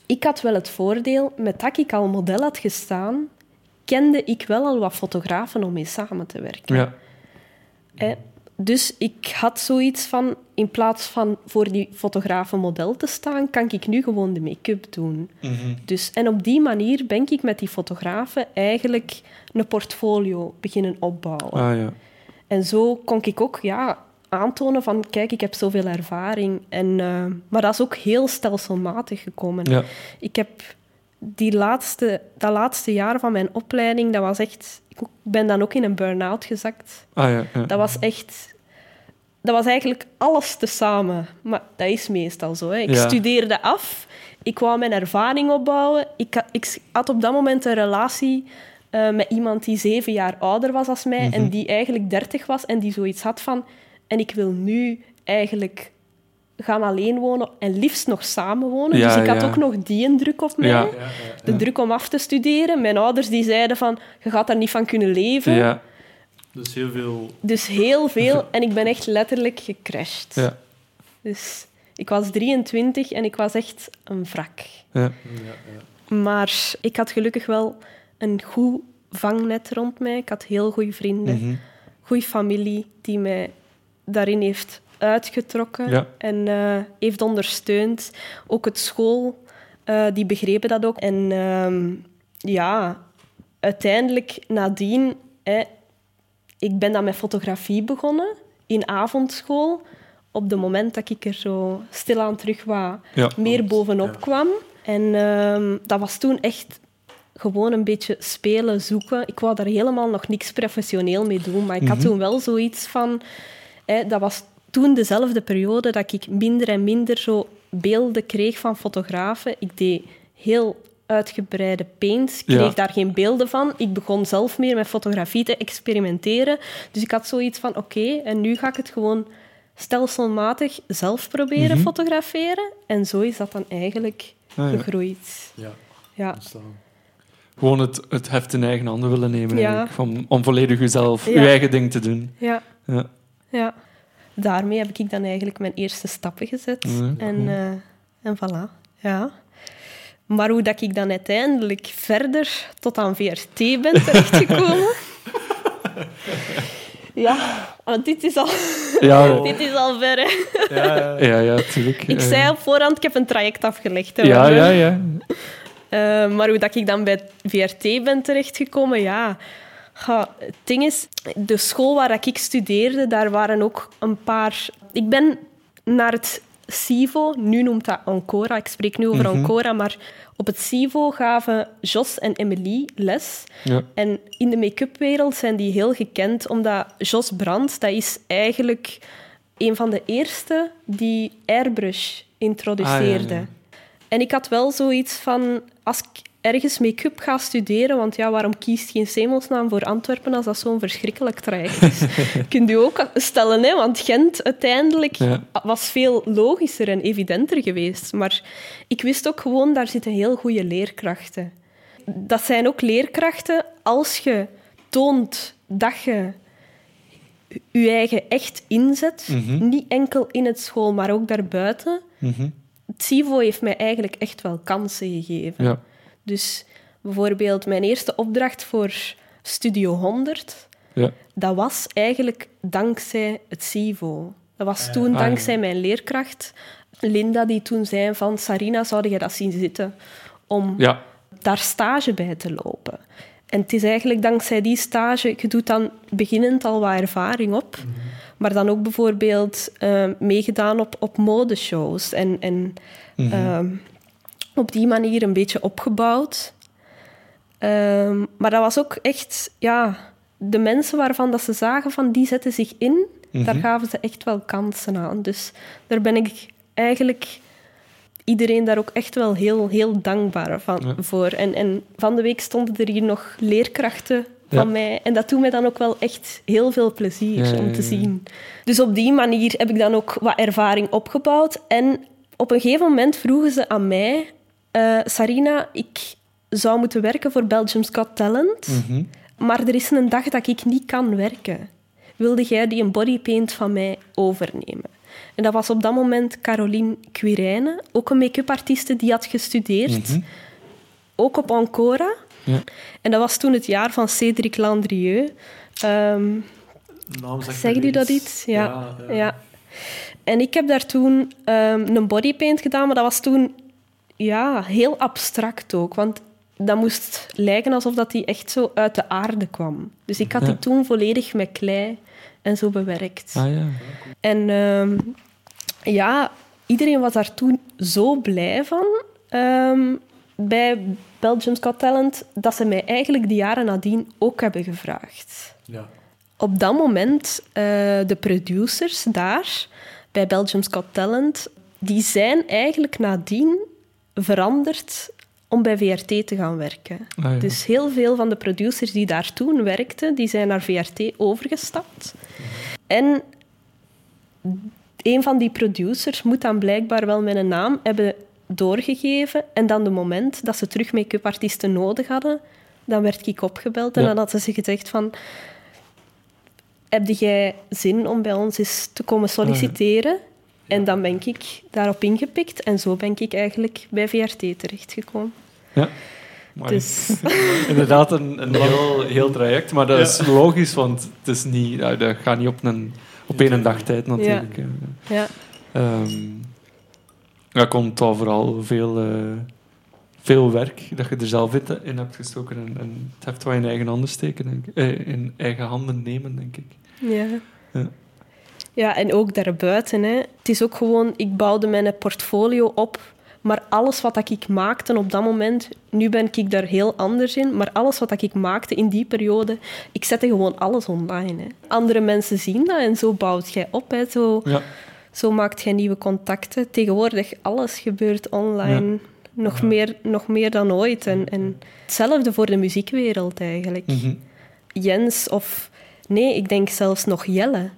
ik had wel het voordeel, met dat ik al model had gestaan, kende ik wel al wat fotografen om mee samen te werken. Ja. Hè? Dus ik had zoiets van, in plaats van voor die fotografen model te staan, kan ik nu gewoon de make-up doen. Mhm. Dus, en op die manier ben ik met die fotografen eigenlijk een portfolio beginnen opbouwen. Ah ja. En zo kon ik ook ja, aantonen van, kijk, ik heb zoveel ervaring. En, eh, maar dat is ook heel stelselmatig gekomen. Ja. Ik heb die laatste, dat laatste jaar van mijn opleiding, dat was echt... Ik ben dan ook in een burn-out gezakt. Ah ja. ja. Dat was echt... Dat was eigenlijk alles tezamen. Maar dat is meestal zo. Hè. Ik studeerde af. Ik wou mijn ervaring opbouwen. Ik, ik had op dat moment een relatie eh, met iemand die zeven jaar ouder was als mij Mhm. en die eigenlijk dertig was en die zoiets had van... En ik wil nu eigenlijk gaan alleen wonen en liefst nog samenwonen. Ja, dus ik had ja. ook nog die een druk op mij. Ja. Ja, ja. De druk om af te studeren. Mijn ouders die zeiden van, je gaat daar niet van kunnen leven. Ja. Dus heel veel... Dus heel veel. <laughs> En ik ben echt letterlijk gecrashed. Ja. Dus ik was 23 en ik was echt een wrak. Ja. Ja, ja. Maar ik had gelukkig wel een goed vangnet rond mij. Ik had heel goede vrienden, Mhm. goede familie die mij daarin heeft uitgetrokken Ja. en eh, heeft ondersteund. Ook het school, eh, die begrepen dat ook. En ehm, ja, uiteindelijk nadien, hè, ik ben dan met fotografie begonnen in avondschool. Op het moment dat ik er zo stilaan terug wat Ja. meer bovenop Ja. kwam. En ehm, dat was toen echt gewoon een beetje spelen, zoeken. Ik wou daar helemaal nog niks professioneel mee doen, maar ik had Mhm. toen wel zoiets van... Hè, dat was toen dezelfde periode dat ik minder en minder zo beelden kreeg van fotografen. Ik deed heel uitgebreide paints. Ja. kreeg daar geen beelden van. Ik begon zelf meer met fotografie te experimenteren. Dus ik had zoiets van, oké, en nu ga ik het gewoon stelselmatig zelf proberen Mhm. fotograferen. En zo is dat dan eigenlijk Ah, ja. gegroeid. Ja, Ja. ontstaan. Gewoon het, het heft in eigen handen willen nemen. Ja. om volledig jezelf, je eigen ding te doen. Ja. Ja. ja. Daarmee heb ik dan eigenlijk mijn eerste stappen gezet. En, eh, en voilà. Ja. Maar hoe dat ik dan uiteindelijk verder tot aan VRT ben <laughs> terechtgekomen... ja, want dit is al, Ja, <laughs> dit is al ver, hè. Ja, ja. ja. Ik Eh, zei op voorhand, ik heb een traject afgelegd. hè, Ja, ja, ja. Eh, maar hoe dat ik dan bij VRT ben terechtgekomen, ja... Het ding is, de school waar ik studeerde, daar waren ook een paar... Ik ben naar het CIVO, nu noemt dat Ancora, ik spreek nu over Mhm. Ancora, maar op het CIVO gaven Jos en Emily les. ja. En in de make-up wereld zijn die heel gekend, omdat Jos Brandt, dat is eigenlijk een van de eerste die airbrush introduceerde. Ah, ja, ja. En ik had wel zoiets van, als ik ergens make-up ga studeren, want ja, waarom kiest geen Semelsnaam voor Antwerpen als dat zo'n verschrikkelijk traject is? <laughs> Kunt u ook stellen, hè? want Gent uiteindelijk Ja. was veel logischer en evidenter geweest. Maar ik wist ook gewoon, daar zitten heel goede leerkrachten. Dat zijn ook leerkrachten als je toont dat je je eigen echt inzet, Mhm. niet enkel in het school, maar ook daarbuiten. Mhm. CIVO heeft mij eigenlijk echt wel kansen gegeven. ja. Dus bijvoorbeeld mijn eerste opdracht voor Studio 100, Ja. dat was eigenlijk dankzij het CIVO. Dat was toen Ah, ja. dankzij mijn leerkracht, Linda, die toen zei van Sarina, zou je dat zien zitten om Ja. daar stage bij te lopen. En het is eigenlijk dankzij die stage, je doet dan beginnend al wat ervaring op. Maar dan ook bijvoorbeeld eh, meegedaan op, op modeshows. En, en ehm, op die manier een beetje opgebouwd. Ehm, maar dat was ook echt, ja, de mensen waarvan dat ze zagen van die zetten zich in, daar gaven ze echt wel kansen aan. Dus daar ben ik eigenlijk iedereen daar ook echt wel heel, heel dankbaar van, voor. En, en van de week stonden er hier nog leerkrachten van mij. En dat doet mij dan ook wel echt heel veel plezier om te zien. Dus op die manier heb ik dan ook wat ervaring opgebouwd. En op een gegeven moment vroegen ze aan mij... Uh, Sarina, ik zou moeten werken voor Belgium's Got Talent. Mhm. Maar er is een dag dat ik niet kan werken. Wilde jij die een bodypaint van mij overnemen? En dat was op dat moment Caroline Quirijnen, ook een make-up artieste die had gestudeerd. Mhm. Ook op Ancora. Ja. En dat was toen het jaar van Cédric Landrieux. Ehm, Naam zegt Zeg u dat iets? Ja. ja. En ik heb daar toen ehm, een bodypaint gedaan, maar dat was toen ja, heel abstract ook. Want dat moest lijken alsof dat die echt zo uit de aarde kwam. Dus ik had Ja. die toen volledig met klei en zo bewerkt. Ah ja. En ehm, ja, iedereen was daar toen zo blij van ehm, bij Belgium's Got Talent dat ze mij eigenlijk de jaren nadien ook hebben gevraagd. Ja. Op dat moment, eh, de producers daar bij Belgium's Got Talent, die zijn eigenlijk nadien veranderd om bij VRT te gaan werken. Ah, ja. Dus heel veel van de producers die daar toen werkten, die zijn naar VRT overgestapt. En een van die producers moet dan blijkbaar wel mijn naam hebben doorgegeven. En dan de moment dat ze terug make-up artiesten nodig hadden, dan werd ik opgebeld. En Ja. dan hadden ze gezegd van... Heb jij zin om bij ons eens te komen solliciteren? En dan ben ik daarop ingepikt. En zo ben ik eigenlijk bij VRT terechtgekomen. ja. Maar Dus <laughs> Inderdaad, een, een heel, heel traject. Maar dat is logisch, want het is niet, dat gaat niet op een op één dag tijd natuurlijk. ja, Ehm, ja, komt al vooral veel, eh, veel werk dat je er zelf in hebt gestoken. En, en het heft wel in eigen handen steken, denk ik. Eh, in eigen handen nemen, denk ik. ja. Ja. Ja, en ook daarbuiten. Hè. Het is ook gewoon, ik bouwde mijn portfolio op. Maar alles wat ik maakte op dat moment, nu ben ik daar heel anders in, maar alles wat ik maakte in die periode, ik zette gewoon alles online. Hè. Andere mensen zien dat en zo bouwt jij op. Hè. Zo, Ja. Zo maakt jij nieuwe contacten. Tegenwoordig, alles gebeurt online. Nog, meer, nog meer dan ooit. En, en hetzelfde voor de muziekwereld eigenlijk. Mhm. Jens of... Nee, ik denk zelfs nog Jelle.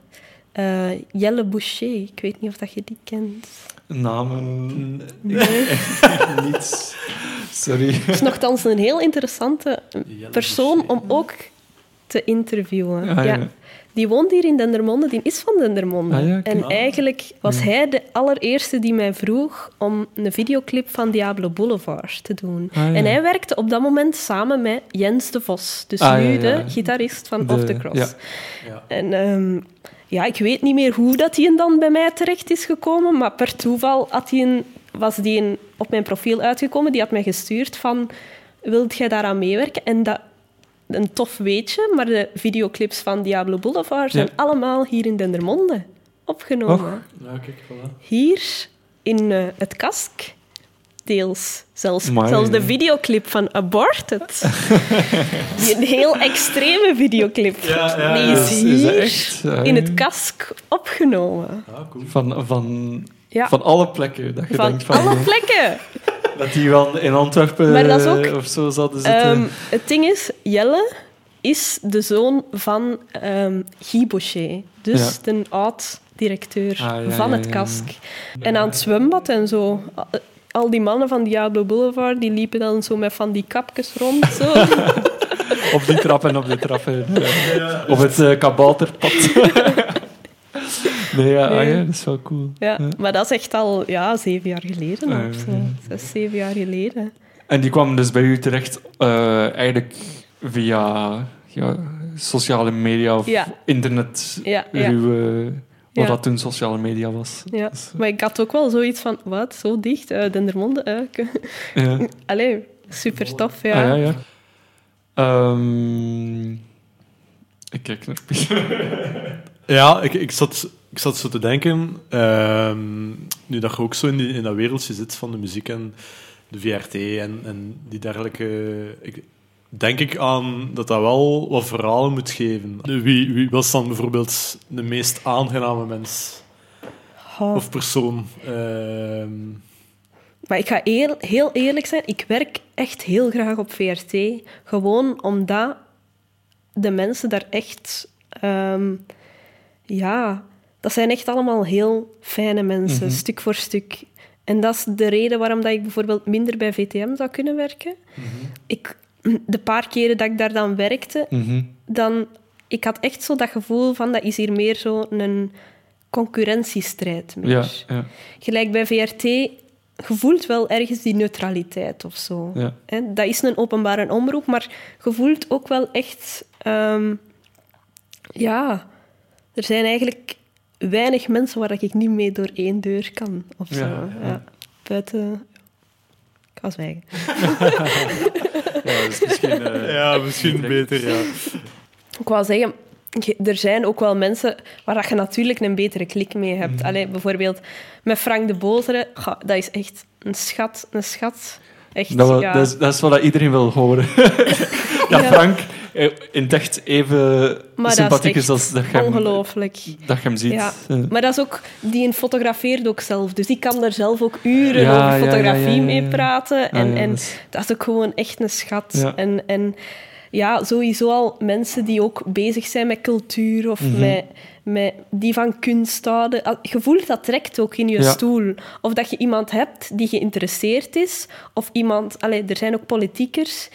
Eh, Jelle Boucher. Ik weet niet of dat je die kent. Namen... Nee. <laughs> Niets. Sorry. Het is nogthans een heel interessante Jelle persoon Boucher. om ook te interviewen. Ah, ja. ja. Die woont hier in Dendermonde, die is van Dendermonde. Ah, ja, en Ah. eigenlijk was Ja. hij de allereerste die mij vroeg om een videoclip van Diablo Boulevard te doen. Ah, ja. En hij werkte op dat moment samen met Jens de Vos. Dus Ah, nu ja, ja. de gitarist van De- Off The Cross. ja. Ja. En ehm, ja, ik weet niet meer hoe dat hij dan bij mij terecht is gekomen, maar per toeval had hij een, was die een, op mijn profiel uitgekomen. Die had mij gestuurd van, wilt jij daaraan meewerken? En dat, een tof weetje, maar de videoclips van Diablo Boulevard zijn Ja. allemaal hier in Dendermonde opgenomen. Och. Ja, kijk, voilà. Hier in eh, het Kask. Deels. Zelfs, Amai, zelfs de videoclip van Aborted. <laughs> Die een heel extreme videoclip. Ja, ja, Die is hier echt? Ah, in het Kask opgenomen. Ah, cool. Van, van, Ja, van alle plekken. Dat je van denkt van, alle eh, plekken. <laughs> dat die wel in Antwerpen Maar dat is ook- eh, of zo zouden zitten. Ehm, het ding is, Jelle is de zoon van ehm Guy Boucher. Dus Ja. de oud-directeur Ah, ja, van ja, het ja, Kask. En aan het zwembad en zo. Al die mannen van Diablo Boulevard, die liepen dan zo met van die kapjes rond. Zo. Op die trap en op die trappen. Ja. Op het eh, kabouterpad. <laughs> nee, ja, ah, Nee. ja, dat is wel cool. Ja, maar dat is echt al ja, zeven jaar geleden. Ah, of zo. Zes, zeven jaar geleden. En die kwam dus bij u terecht eh, eigenlijk via ja, sociale media of internet. Eh, wat dat toen sociale media was. Ja. Dus, Maar ik had ook wel zoiets van, wat, zo dicht, uh, Dendermonde? eh, ja. <laughs> Allee, super tof, ja. Ah, ja, ja. Ehm, ik kijk naar <laughs> Ja, ik, ik, zat, ik zat zo te denken, ehm, nu dat je ook zo in, die, in dat wereldje zit van de muziek en de VRT en, en die dergelijke... Ik, denk ik aan dat dat wel wat verhalen moet geven. Wie, wie was dan bijvoorbeeld de meest aangename mens Oh. of persoon? Ehm, Maar ik ga eer- heel eerlijk zijn, ik werk echt heel graag op VRT. Gewoon omdat de mensen daar echt... ehm, ja, dat zijn echt allemaal heel fijne mensen, stuk voor stuk. En dat is de reden waarom dat ik bijvoorbeeld minder bij VTM zou kunnen werken. ik, de paar keren dat ik daar dan werkte, Mhm. dan... Ik had echt zo dat gevoel van, dat is hier meer zo een concurrentiestrijd meer. Ja, ja, Gelijk bij VRT, je voelt wel ergens die neutraliteit of zo. ja. Dat is een openbare omroep, maar je voelt ook wel echt... ehm, ja, er zijn eigenlijk weinig mensen waar ik niet mee door één deur kan. Of zo. Ja, Ja, ja. Buiten... Ik ga zwijgen. <laughs> ja dat is misschien... eh, ja, misschien beter, ja. Ik wou zeggen, er zijn ook wel mensen waar dat je natuurlijk een betere klik mee hebt. Allee, bijvoorbeeld met Frank de Bozere, dat is echt een schat. Een schat. Echt, Dat, wel- ja. dat, is, dat is wat iedereen wil horen. <laughs> ja, Ja. Frank, eh, in het echt even Maar sympathiek is als dat je, hem, Ongelooflijk. dat je hem ziet. Ja. Eh, Maar dat is ook, die fotografeert ook zelf. Dus die kan er zelf ook uren Ja, over fotografie mee praten. En, en dat is- dat is ook gewoon echt een schat. En, en ja, sowieso al mensen die ook bezig zijn met cultuur of Mhm. met, met die van kunst houden. Je voelt dat trekt ook in je Ja. stoel. Of dat je iemand hebt die geïnteresseerd is, of iemand... Allee, er zijn ook politiekers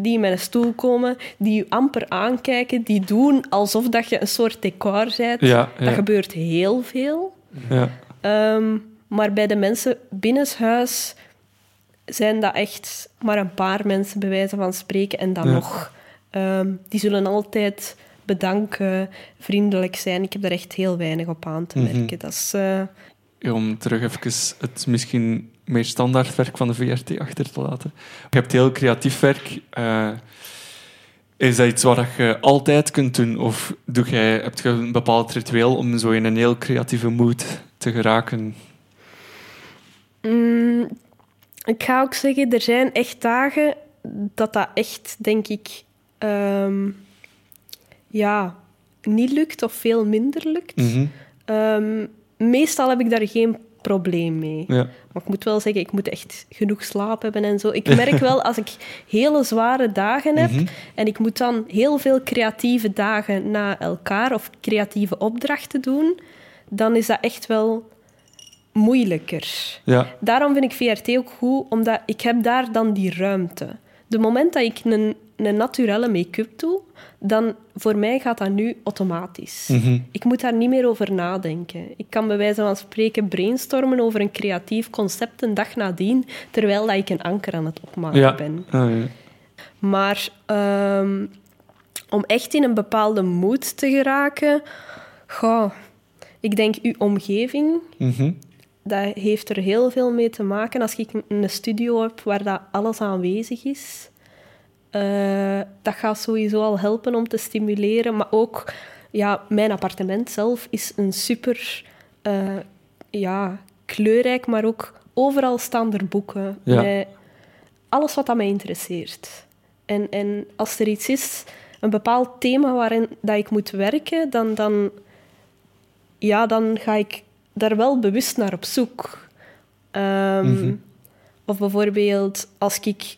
die met een stoel komen, die je amper aankijken, die doen alsof dat je een soort decor bent. Ja, Dat gebeurt heel veel. ja. Ehm, maar bij de mensen binnenshuis zijn dat echt maar een paar mensen, bij wijze van spreken. En dan Ja. nog. Ehm, die zullen altijd bedanken, vriendelijk zijn. Ik heb daar echt heel weinig op aan te Mhm. merken. Dat is... eh, om terug even het misschien meer standaard werk van de VRT achter te laten. Je hebt heel creatief werk. eh, is dat iets wat je altijd kunt doen? Of doe jij, heb je een bepaald ritueel om zo in een heel creatieve mood te geraken? Mm, ik ga ook zeggen, er zijn echt dagen dat dat echt, denk ik, ehm, ja, niet lukt of veel minder lukt. Mhm. Ehm, meestal heb ik daar geen probleem mee. Ja. Maar ik moet wel zeggen, ik moet echt genoeg slaap hebben en zo. Ik merk wel, als ik hele zware dagen heb Mhm. en ik moet dan heel veel creatieve dagen na elkaar of creatieve opdrachten doen, dan is dat echt wel moeilijker. Ja. Daarom vind ik VRT ook goed, omdat ik heb daar dan die ruimte. De moment dat ik een, een naturelle make-up doe, dan voor mij gaat dat nu automatisch. Mhm. Ik moet daar niet meer over nadenken. Ik kan bij wijze van spreken brainstormen over een creatief concept een dag nadien, terwijl dat ik een anker aan het opmaken Ja. ben. Ah, ja. Maar ehm, om echt in een bepaalde mood te geraken, goh, ik denk uw omgeving, Mhm. dat heeft er heel veel mee te maken. Als ik een studio heb waar dat alles aanwezig is, eh, dat gaat sowieso al helpen om te stimuleren. Maar ook, ja, mijn appartement zelf is een super eh, ja, kleurrijk, maar ook overal staan er boeken. Ja. Met alles wat dat mij interesseert. En, en als er iets is, een bepaald thema waarin dat ik moet werken, dan, dan, ja, dan ga ik daar wel bewust naar op zoek. Ehm, Mhm. Of bijvoorbeeld als ik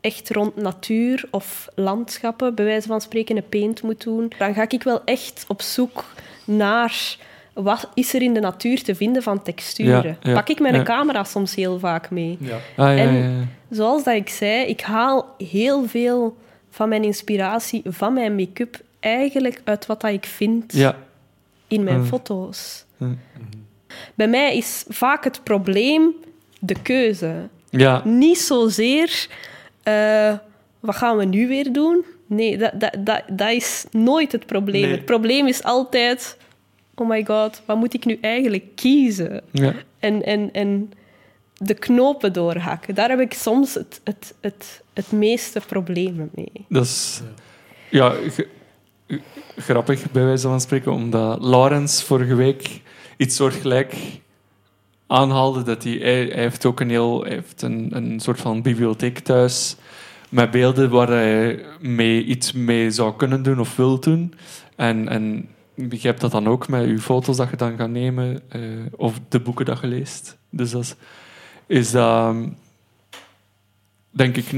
echt rond natuur of landschappen, bij wijze van spreken, een paint moet doen, dan ga ik wel echt op zoek naar wat is er in de natuur te vinden van texturen. Ja, ja, Pak ik mijn ja. camera soms heel vaak mee. Ja. Ah, ja, En- ja, ja. Zoals dat ik zei, ik haal heel veel van mijn inspiratie, van mijn make-up, eigenlijk uit wat dat ik vind Ja. in mijn foto's. Bij mij is vaak het probleem de keuze. Ja. Niet zozeer, eh, wat gaan we nu weer doen? Nee, dat, dat, dat, dat is nooit het probleem. Nee. Het probleem is altijd, oh my god, wat moet ik nu eigenlijk kiezen? Ja. En, en, en de knopen doorhakken. Daar heb ik soms het, het, het, het meeste problemen mee. Dat is ja, grappig bij wijze van spreken, omdat Laurens vorige week iets soortgelijk aanhaalde. Dat hij, hij, heeft ook een, heel, heeft een, een soort van bibliotheek thuis met beelden waar hij mee iets mee zou kunnen doen of wil doen. En, en je dat dan ook met je foto's dat je dan gaat nemen eh, of de boeken dat je leest. Dus dat is, dat denk ik,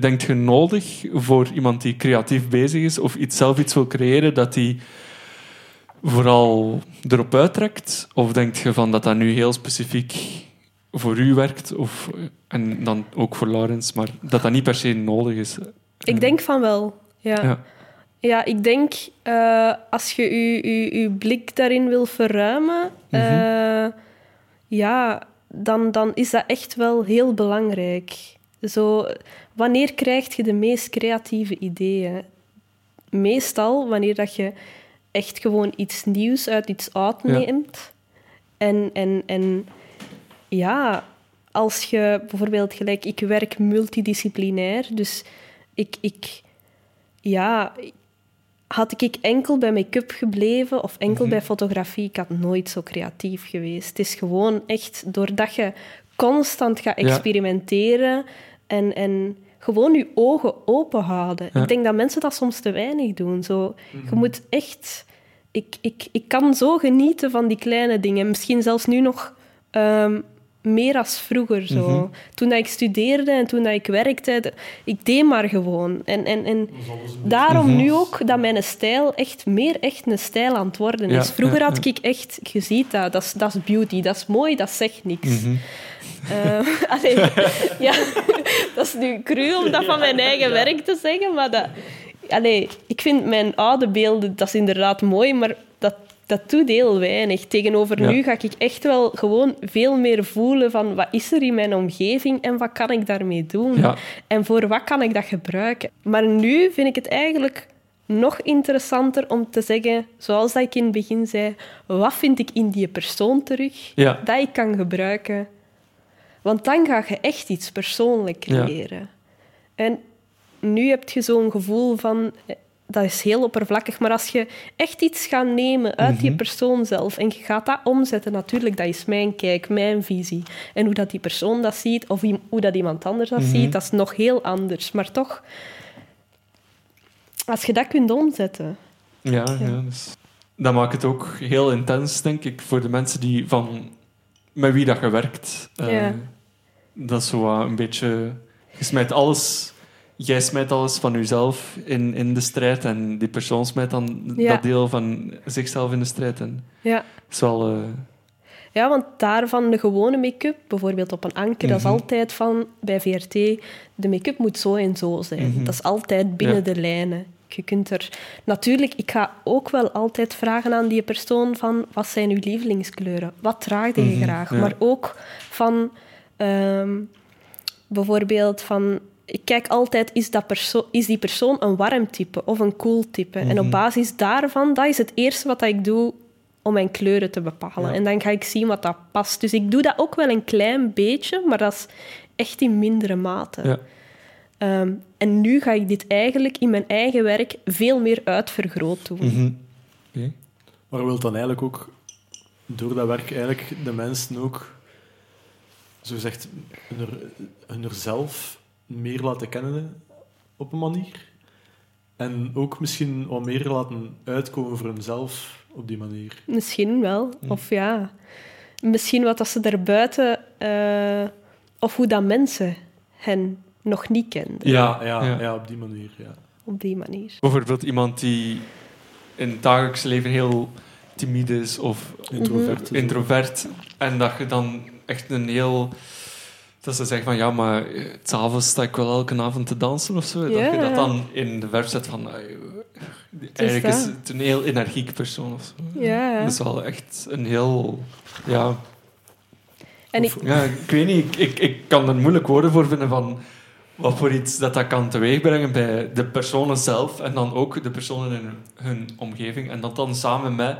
denk je nodig voor iemand die creatief bezig is of iets, zelf iets wil creëren, dat die vooral erop uittrekt? Of denk je van dat dat nu heel specifiek voor u werkt, of, en dan ook voor Laurens, maar dat dat niet per se nodig is? Ik denk van wel, ja. Ja. Ja, ik denk eh, als je je, je, je blik daarin wil verruimen, eh, ja, dan, dan is dat echt wel heel belangrijk. Zo, wanneer krijg je de meest creatieve ideeën? Meestal wanneer dat je echt gewoon iets nieuws uit iets oud Ja. neemt. En, en, en ja, als je bijvoorbeeld gelijk, ik werk multidisciplinair, dus ik, ik ja, had ik enkel bij make-up gebleven of enkel bij fotografie, ik had nooit zo creatief geweest. Het is gewoon echt doordat je constant gaat Ja. experimenteren en, en gewoon je ogen open houden. Ja. Ik denk dat mensen dat soms te weinig doen. Zo, Je moet echt... Ik, ik, ik kan zo genieten van die kleine dingen. Misschien zelfs nu nog ehm, meer als vroeger. Zo. Mhm. Toen dat ik studeerde en toen dat ik werkte, ik deed maar gewoon. En, en, en daarom Mhm. nu ook dat mijn stijl echt meer echt een stijl aan het worden Ja, is. Vroeger ja, had ik echt, je ziet dat, dat is, dat is beauty, dat is mooi, dat zegt niks. Mhm. Eh, <laughs> allee, ja, <laughs> dat is nu cru om dat van mijn eigen werk te zeggen, maar dat, allee, ik vind mijn oude beelden, dat is inderdaad mooi, maar dat, dat doet heel weinig. Tegenover Ja. nu ga ik echt wel gewoon veel meer voelen van wat is er in mijn omgeving en wat kan ik daarmee doen? En voor wat kan ik dat gebruiken? Maar nu vind ik het eigenlijk nog interessanter om te zeggen, zoals dat ik in het begin zei, wat vind ik in die persoon terug Ja. dat ik kan gebruiken? Want dan ga je echt iets persoonlijk Ja. creëren. En nu heb je zo'n gevoel van, eh, dat is heel oppervlakkig, maar als je echt iets gaat nemen uit die Mhm. persoon zelf en je gaat dat omzetten, natuurlijk, dat is mijn kijk, mijn visie. En hoe dat die persoon dat ziet, of hoe dat iemand anders dat Mhm. ziet, dat is nog heel anders. Maar toch, als je dat kunt omzetten, Ja, ja. dus dat maakt het ook heel intens, denk ik, voor de mensen die van met wie dat je werkt. Eh, Ja. Dat is zo een beetje... Je smijt alles... Jij smijt alles van jezelf in, in de strijd en die persoon smijt dan Ja. dat deel van zichzelf in de strijd. En ja. is wel... eh, Ja, want daarvan de gewone make-up, bijvoorbeeld op een anker, dat is Mhm. altijd van bij VRT, de make-up moet zo en zo zijn. Mhm. Dat is altijd binnen Ja. de lijnen. Je kunt er... Natuurlijk, ik ga ook wel altijd vragen aan die persoon van wat zijn uw lievelingskleuren? Wat draag je Mhm, graag? ja. Maar ook van... ehm, bijvoorbeeld van... Ik kijk altijd, is, dat perso is die persoon een warm type of een koel type? En Mhm. op basis daarvan, dat is het eerste wat ik doe om mijn kleuren te bepalen. Ja. En dan ga ik zien wat dat past. Dus ik doe dat ook wel een klein beetje, maar dat is echt in mindere mate. ja. Ehm, en nu ga ik dit eigenlijk in mijn eigen werk veel meer uitvergroot doen. Mhm. Oké. Maar wil dan eigenlijk ook door dat werk eigenlijk de mensen ook zo gezegd hun, hun zelf meer laten kennen op een manier? En ook misschien wat meer laten uitkomen voor hunzelf op die manier. Misschien wel. Mm. Of ja, misschien wat dat ze daarbuiten... eh of hoe dat mensen hen nog niet kenden. Ja, ja, ja. ja. op die manier. Ja. Op die manier. Bijvoorbeeld iemand die in het dagelijks leven heel timide is of Introvert. Introvert. En dat je dan echt een heel... Dat ze zeggen van, ja, maar eh, s'avonds sta ik wel elke avond te dansen of zo. Dat je dat dan in de verf zet van... eh, eigenlijk is het een heel energiek persoon of zo. Dat is wel echt een heel... Ja, En ik, ja ik weet niet, ik, ik, ik kan er moeilijk woorden voor vinden van wat voor iets dat dat kan teweegbrengen bij de personen zelf en dan ook de personen in hun, hun omgeving. En dat dan samen met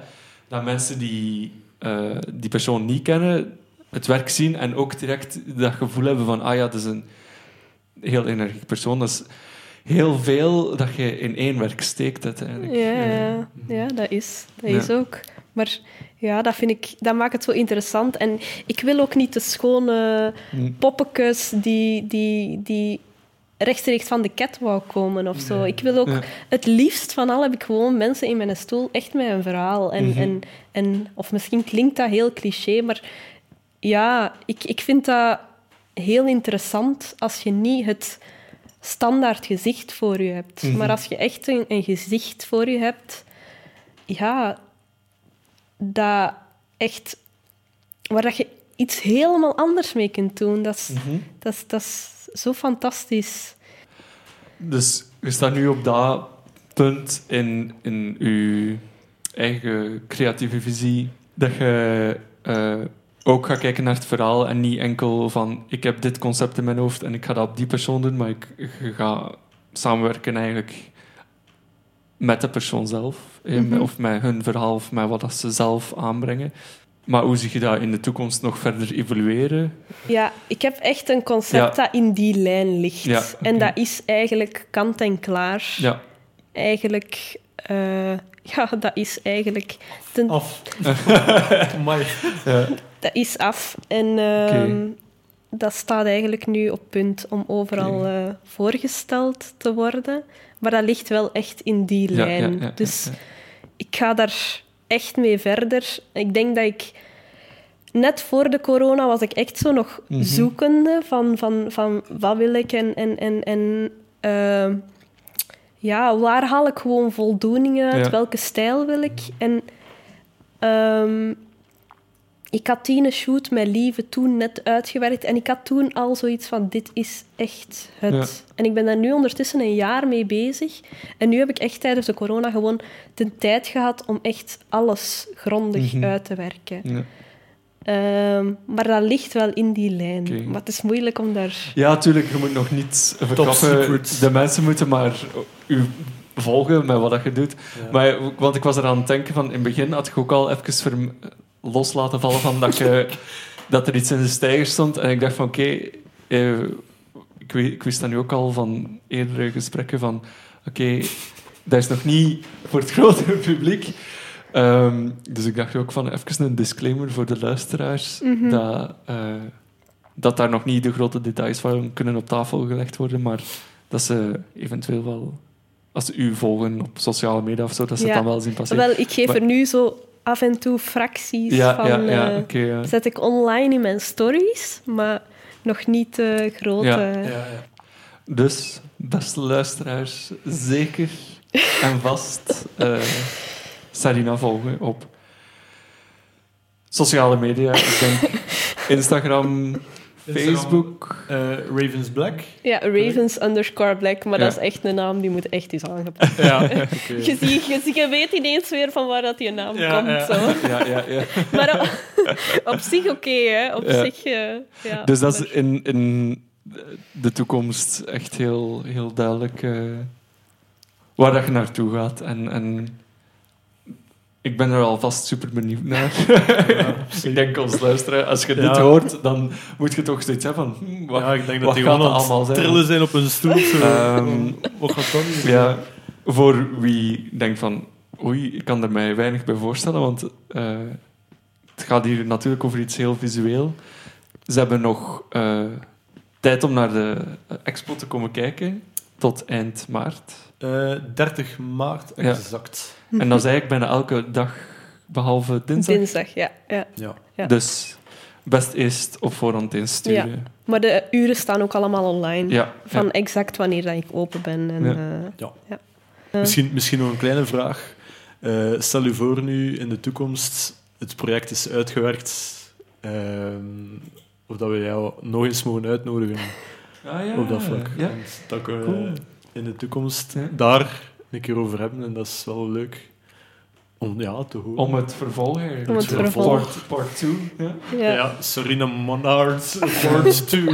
dat mensen die eh, die persoon niet kennen, het werk zien en ook direct dat gevoel hebben van, ah ja, dat is een heel energiek persoon. Dat is heel veel dat je in één werk steekt uiteindelijk. Ja, ja, ja, dat is. Dat Ja. is ook. Maar ja, dat vind ik... Dat maakt het zo interessant. En ik wil ook niet de schone hm. poppetjes die, die, die rechtstreeks van de catwalk komen of zo. Ik wil ook... Ja. Het liefst van al heb ik gewoon mensen in mijn stoel echt met een verhaal. En, Mhm. en, en, of misschien klinkt dat heel cliché, maar ja, ik, ik vind dat heel interessant als je niet het standaard gezicht voor je hebt. Mhm. Maar als je echt een, een gezicht voor je hebt, ja, dat echt... Waar dat je iets helemaal anders mee kunt doen. Dat is, Mhm. dat is, dat is zo fantastisch. Dus je staat nu op dat punt in, in je eigen creatieve visie dat je eh, ook gaat kijken naar het verhaal en niet enkel van ik heb dit concept in mijn hoofd en ik ga dat op die persoon doen, maar ik, gaat samenwerken eigenlijk met de persoon zelf, eh, Mhm. of met hun verhaal of met wat dat ze zelf aanbrengen. Maar hoe zie je dat in de toekomst nog verder evolueren? Ja, ik heb echt een concept Ja. dat in die lijn ligt. Ja. En dat is eigenlijk kant en klaar. Ja, Eigenlijk... eh, <laughs> ja, dat is eigenlijk... ten- Af. <laughs> Ja. Dat is af. En ehm, dat staat eigenlijk nu op punt om overal eh, voorgesteld te worden. Maar dat ligt wel echt in die Ja, lijn. ja, ja, dus ik ga daar echt mee verder. Ik denk dat ik... Net voor de corona was ik echt zo nog Mhm. zoekende van, van, van wat wil ik en... en, en, en ehm, ja, waar haal ik gewoon voldoening uit? Ja. Welke stijl wil ik? En ehm, ik had die shoot met Lieve toen net uitgewerkt en ik had toen al zoiets van, dit is echt het. Ja. En ik ben daar nu ondertussen een jaar mee bezig. En nu heb ik echt tijdens de corona gewoon de tijd gehad om echt alles grondig Mhm. uit te werken. Ja. Ehm, maar dat ligt wel in die lijn. Oké. Maar het is moeilijk om daar... Ja, tuurlijk, je moet nog niet verklappen. secrets. De mensen moeten maar u volgen met wat dat je doet. Ja. Maar, want ik was eraan het denken van... In het begin had ik ook al even los laten vallen van dat, je, <laughs> dat er iets in de stijger stond. En ik dacht van, oké... eh, ik, wist dat nu ook al van eerdere gesprekken van... Oké, dat is nog niet voor het grote <laughs> publiek. Ehm, dus ik dacht ook van even een disclaimer voor de luisteraars. Mhm. dat, eh, dat daar nog niet de grote details van kunnen op tafel gelegd worden, maar dat ze eventueel wel, als ze u volgen op sociale media of zo, dat ze Ja. het dan wel zien passeren. Wel, ik geef Maar- er nu zo af en toe fracties ja, van... ja, ja, eh, ja. zet ik online in mijn stories, maar nog niet de grote... Ja. Ja, ja. Dus, beste luisteraars, zeker en vast eh, Sarina volgen op sociale media. Ik denk <laughs> Instagram, Facebook. Eh, Ravens Black. Ja, Ravens underscore black, maar Ja. dat is echt een naam die moet echt eens aangepast Ja, <laughs> je, ziet, je, je weet ineens weer van waar dat die naam Ja, komt. ja. Zo. Ja, ja, ja. <laughs> Maar op, <laughs> op zich oké, hè. Op Ja. zich... eh, ja, Dus dat is in, in de toekomst echt heel, heel duidelijk eh, waar dat je naartoe gaat. En, en ik ben er alvast super benieuwd naar. <laughs> ik denk als luisteraar, als je dit Ja. hoort, dan moet je toch zoiets hebben van... hm, wat, ja, ik denk dat die gewoon allemaal zijn? trillen zijn op een stoel. Zo. Ehm, Wat gaat dat nu? Ja, voor wie denkt van... Oei, ik kan er mij weinig bij voorstellen, want eh, het gaat hier natuurlijk over iets heel visueel. Ze hebben nog eh, tijd om naar de eh, expo te komen kijken, tot eind maart. Eh, 30 maart, Ja. exact. En dat is eigenlijk bijna elke dag, behalve dinsdag. Dinsdag, ja, ja. Ja. Ja. Dus best eerst op voorhand insturen. Maar de uren staan ook allemaal online. Ja, Van ja. exact wanneer dat ik open ben. En, Ja. eh, Ja. ja. Eh, Misschien, misschien nog een kleine vraag. Eh, stel u voor nu in de toekomst, het project is uitgewerkt, ehm, of dat we jou nog eens mogen uitnodigen Ah, ja. op dat vlak. Ja. Want dat kunnen we Cool. in de toekomst Ja. daar een keer over hebben en dat is wel leuk om ja, te horen. Om het vervolg eigenlijk. Om het vervolg. Part, part two. Ja. ja. Ja, Serena Monard, Part 2.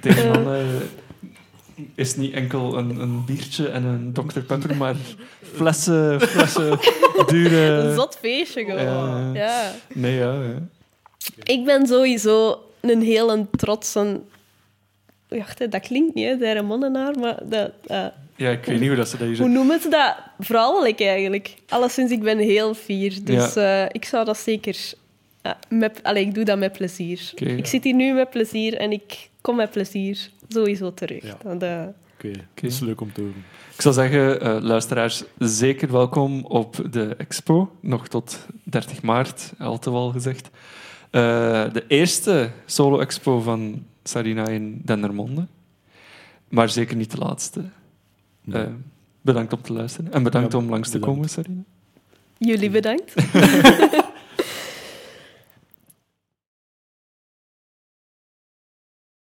Tegen <laughs> eh, is niet enkel een, een biertje en een Dr. Pepper, maar flessen, flessen, <laughs> dure... Een zot feestje gewoon. Ja. Ja. Nee, ja, ja. Ik ben sowieso een heel trotse... Wacht, dat klinkt niet, hè, de monnenaar, maar dat... eh, Ja, ik weet niet hoe dat ze dat hier hoe noemen ze dat? Vrouwelijk eigenlijk. Alleszins, ik ben heel fier. Dus eh, ik zou dat zeker... ja, met, allee, ik doe dat met plezier. Ik zit hier nu met plezier en ik kom met plezier sowieso terug. Ja. Oké, dat is leuk om te horen. Ik zou zeggen, eh, luisteraars, zeker welkom op de expo. Nog tot 30 maart, al te wel gezegd. Eh, de eerste solo-expo van Sarina in Dendermonde. Maar zeker niet de laatste. Nee. Eh, bedankt om te luisteren. En bedankt Ja, om langs te komen, Sarina. jullie bedankt. <laughs>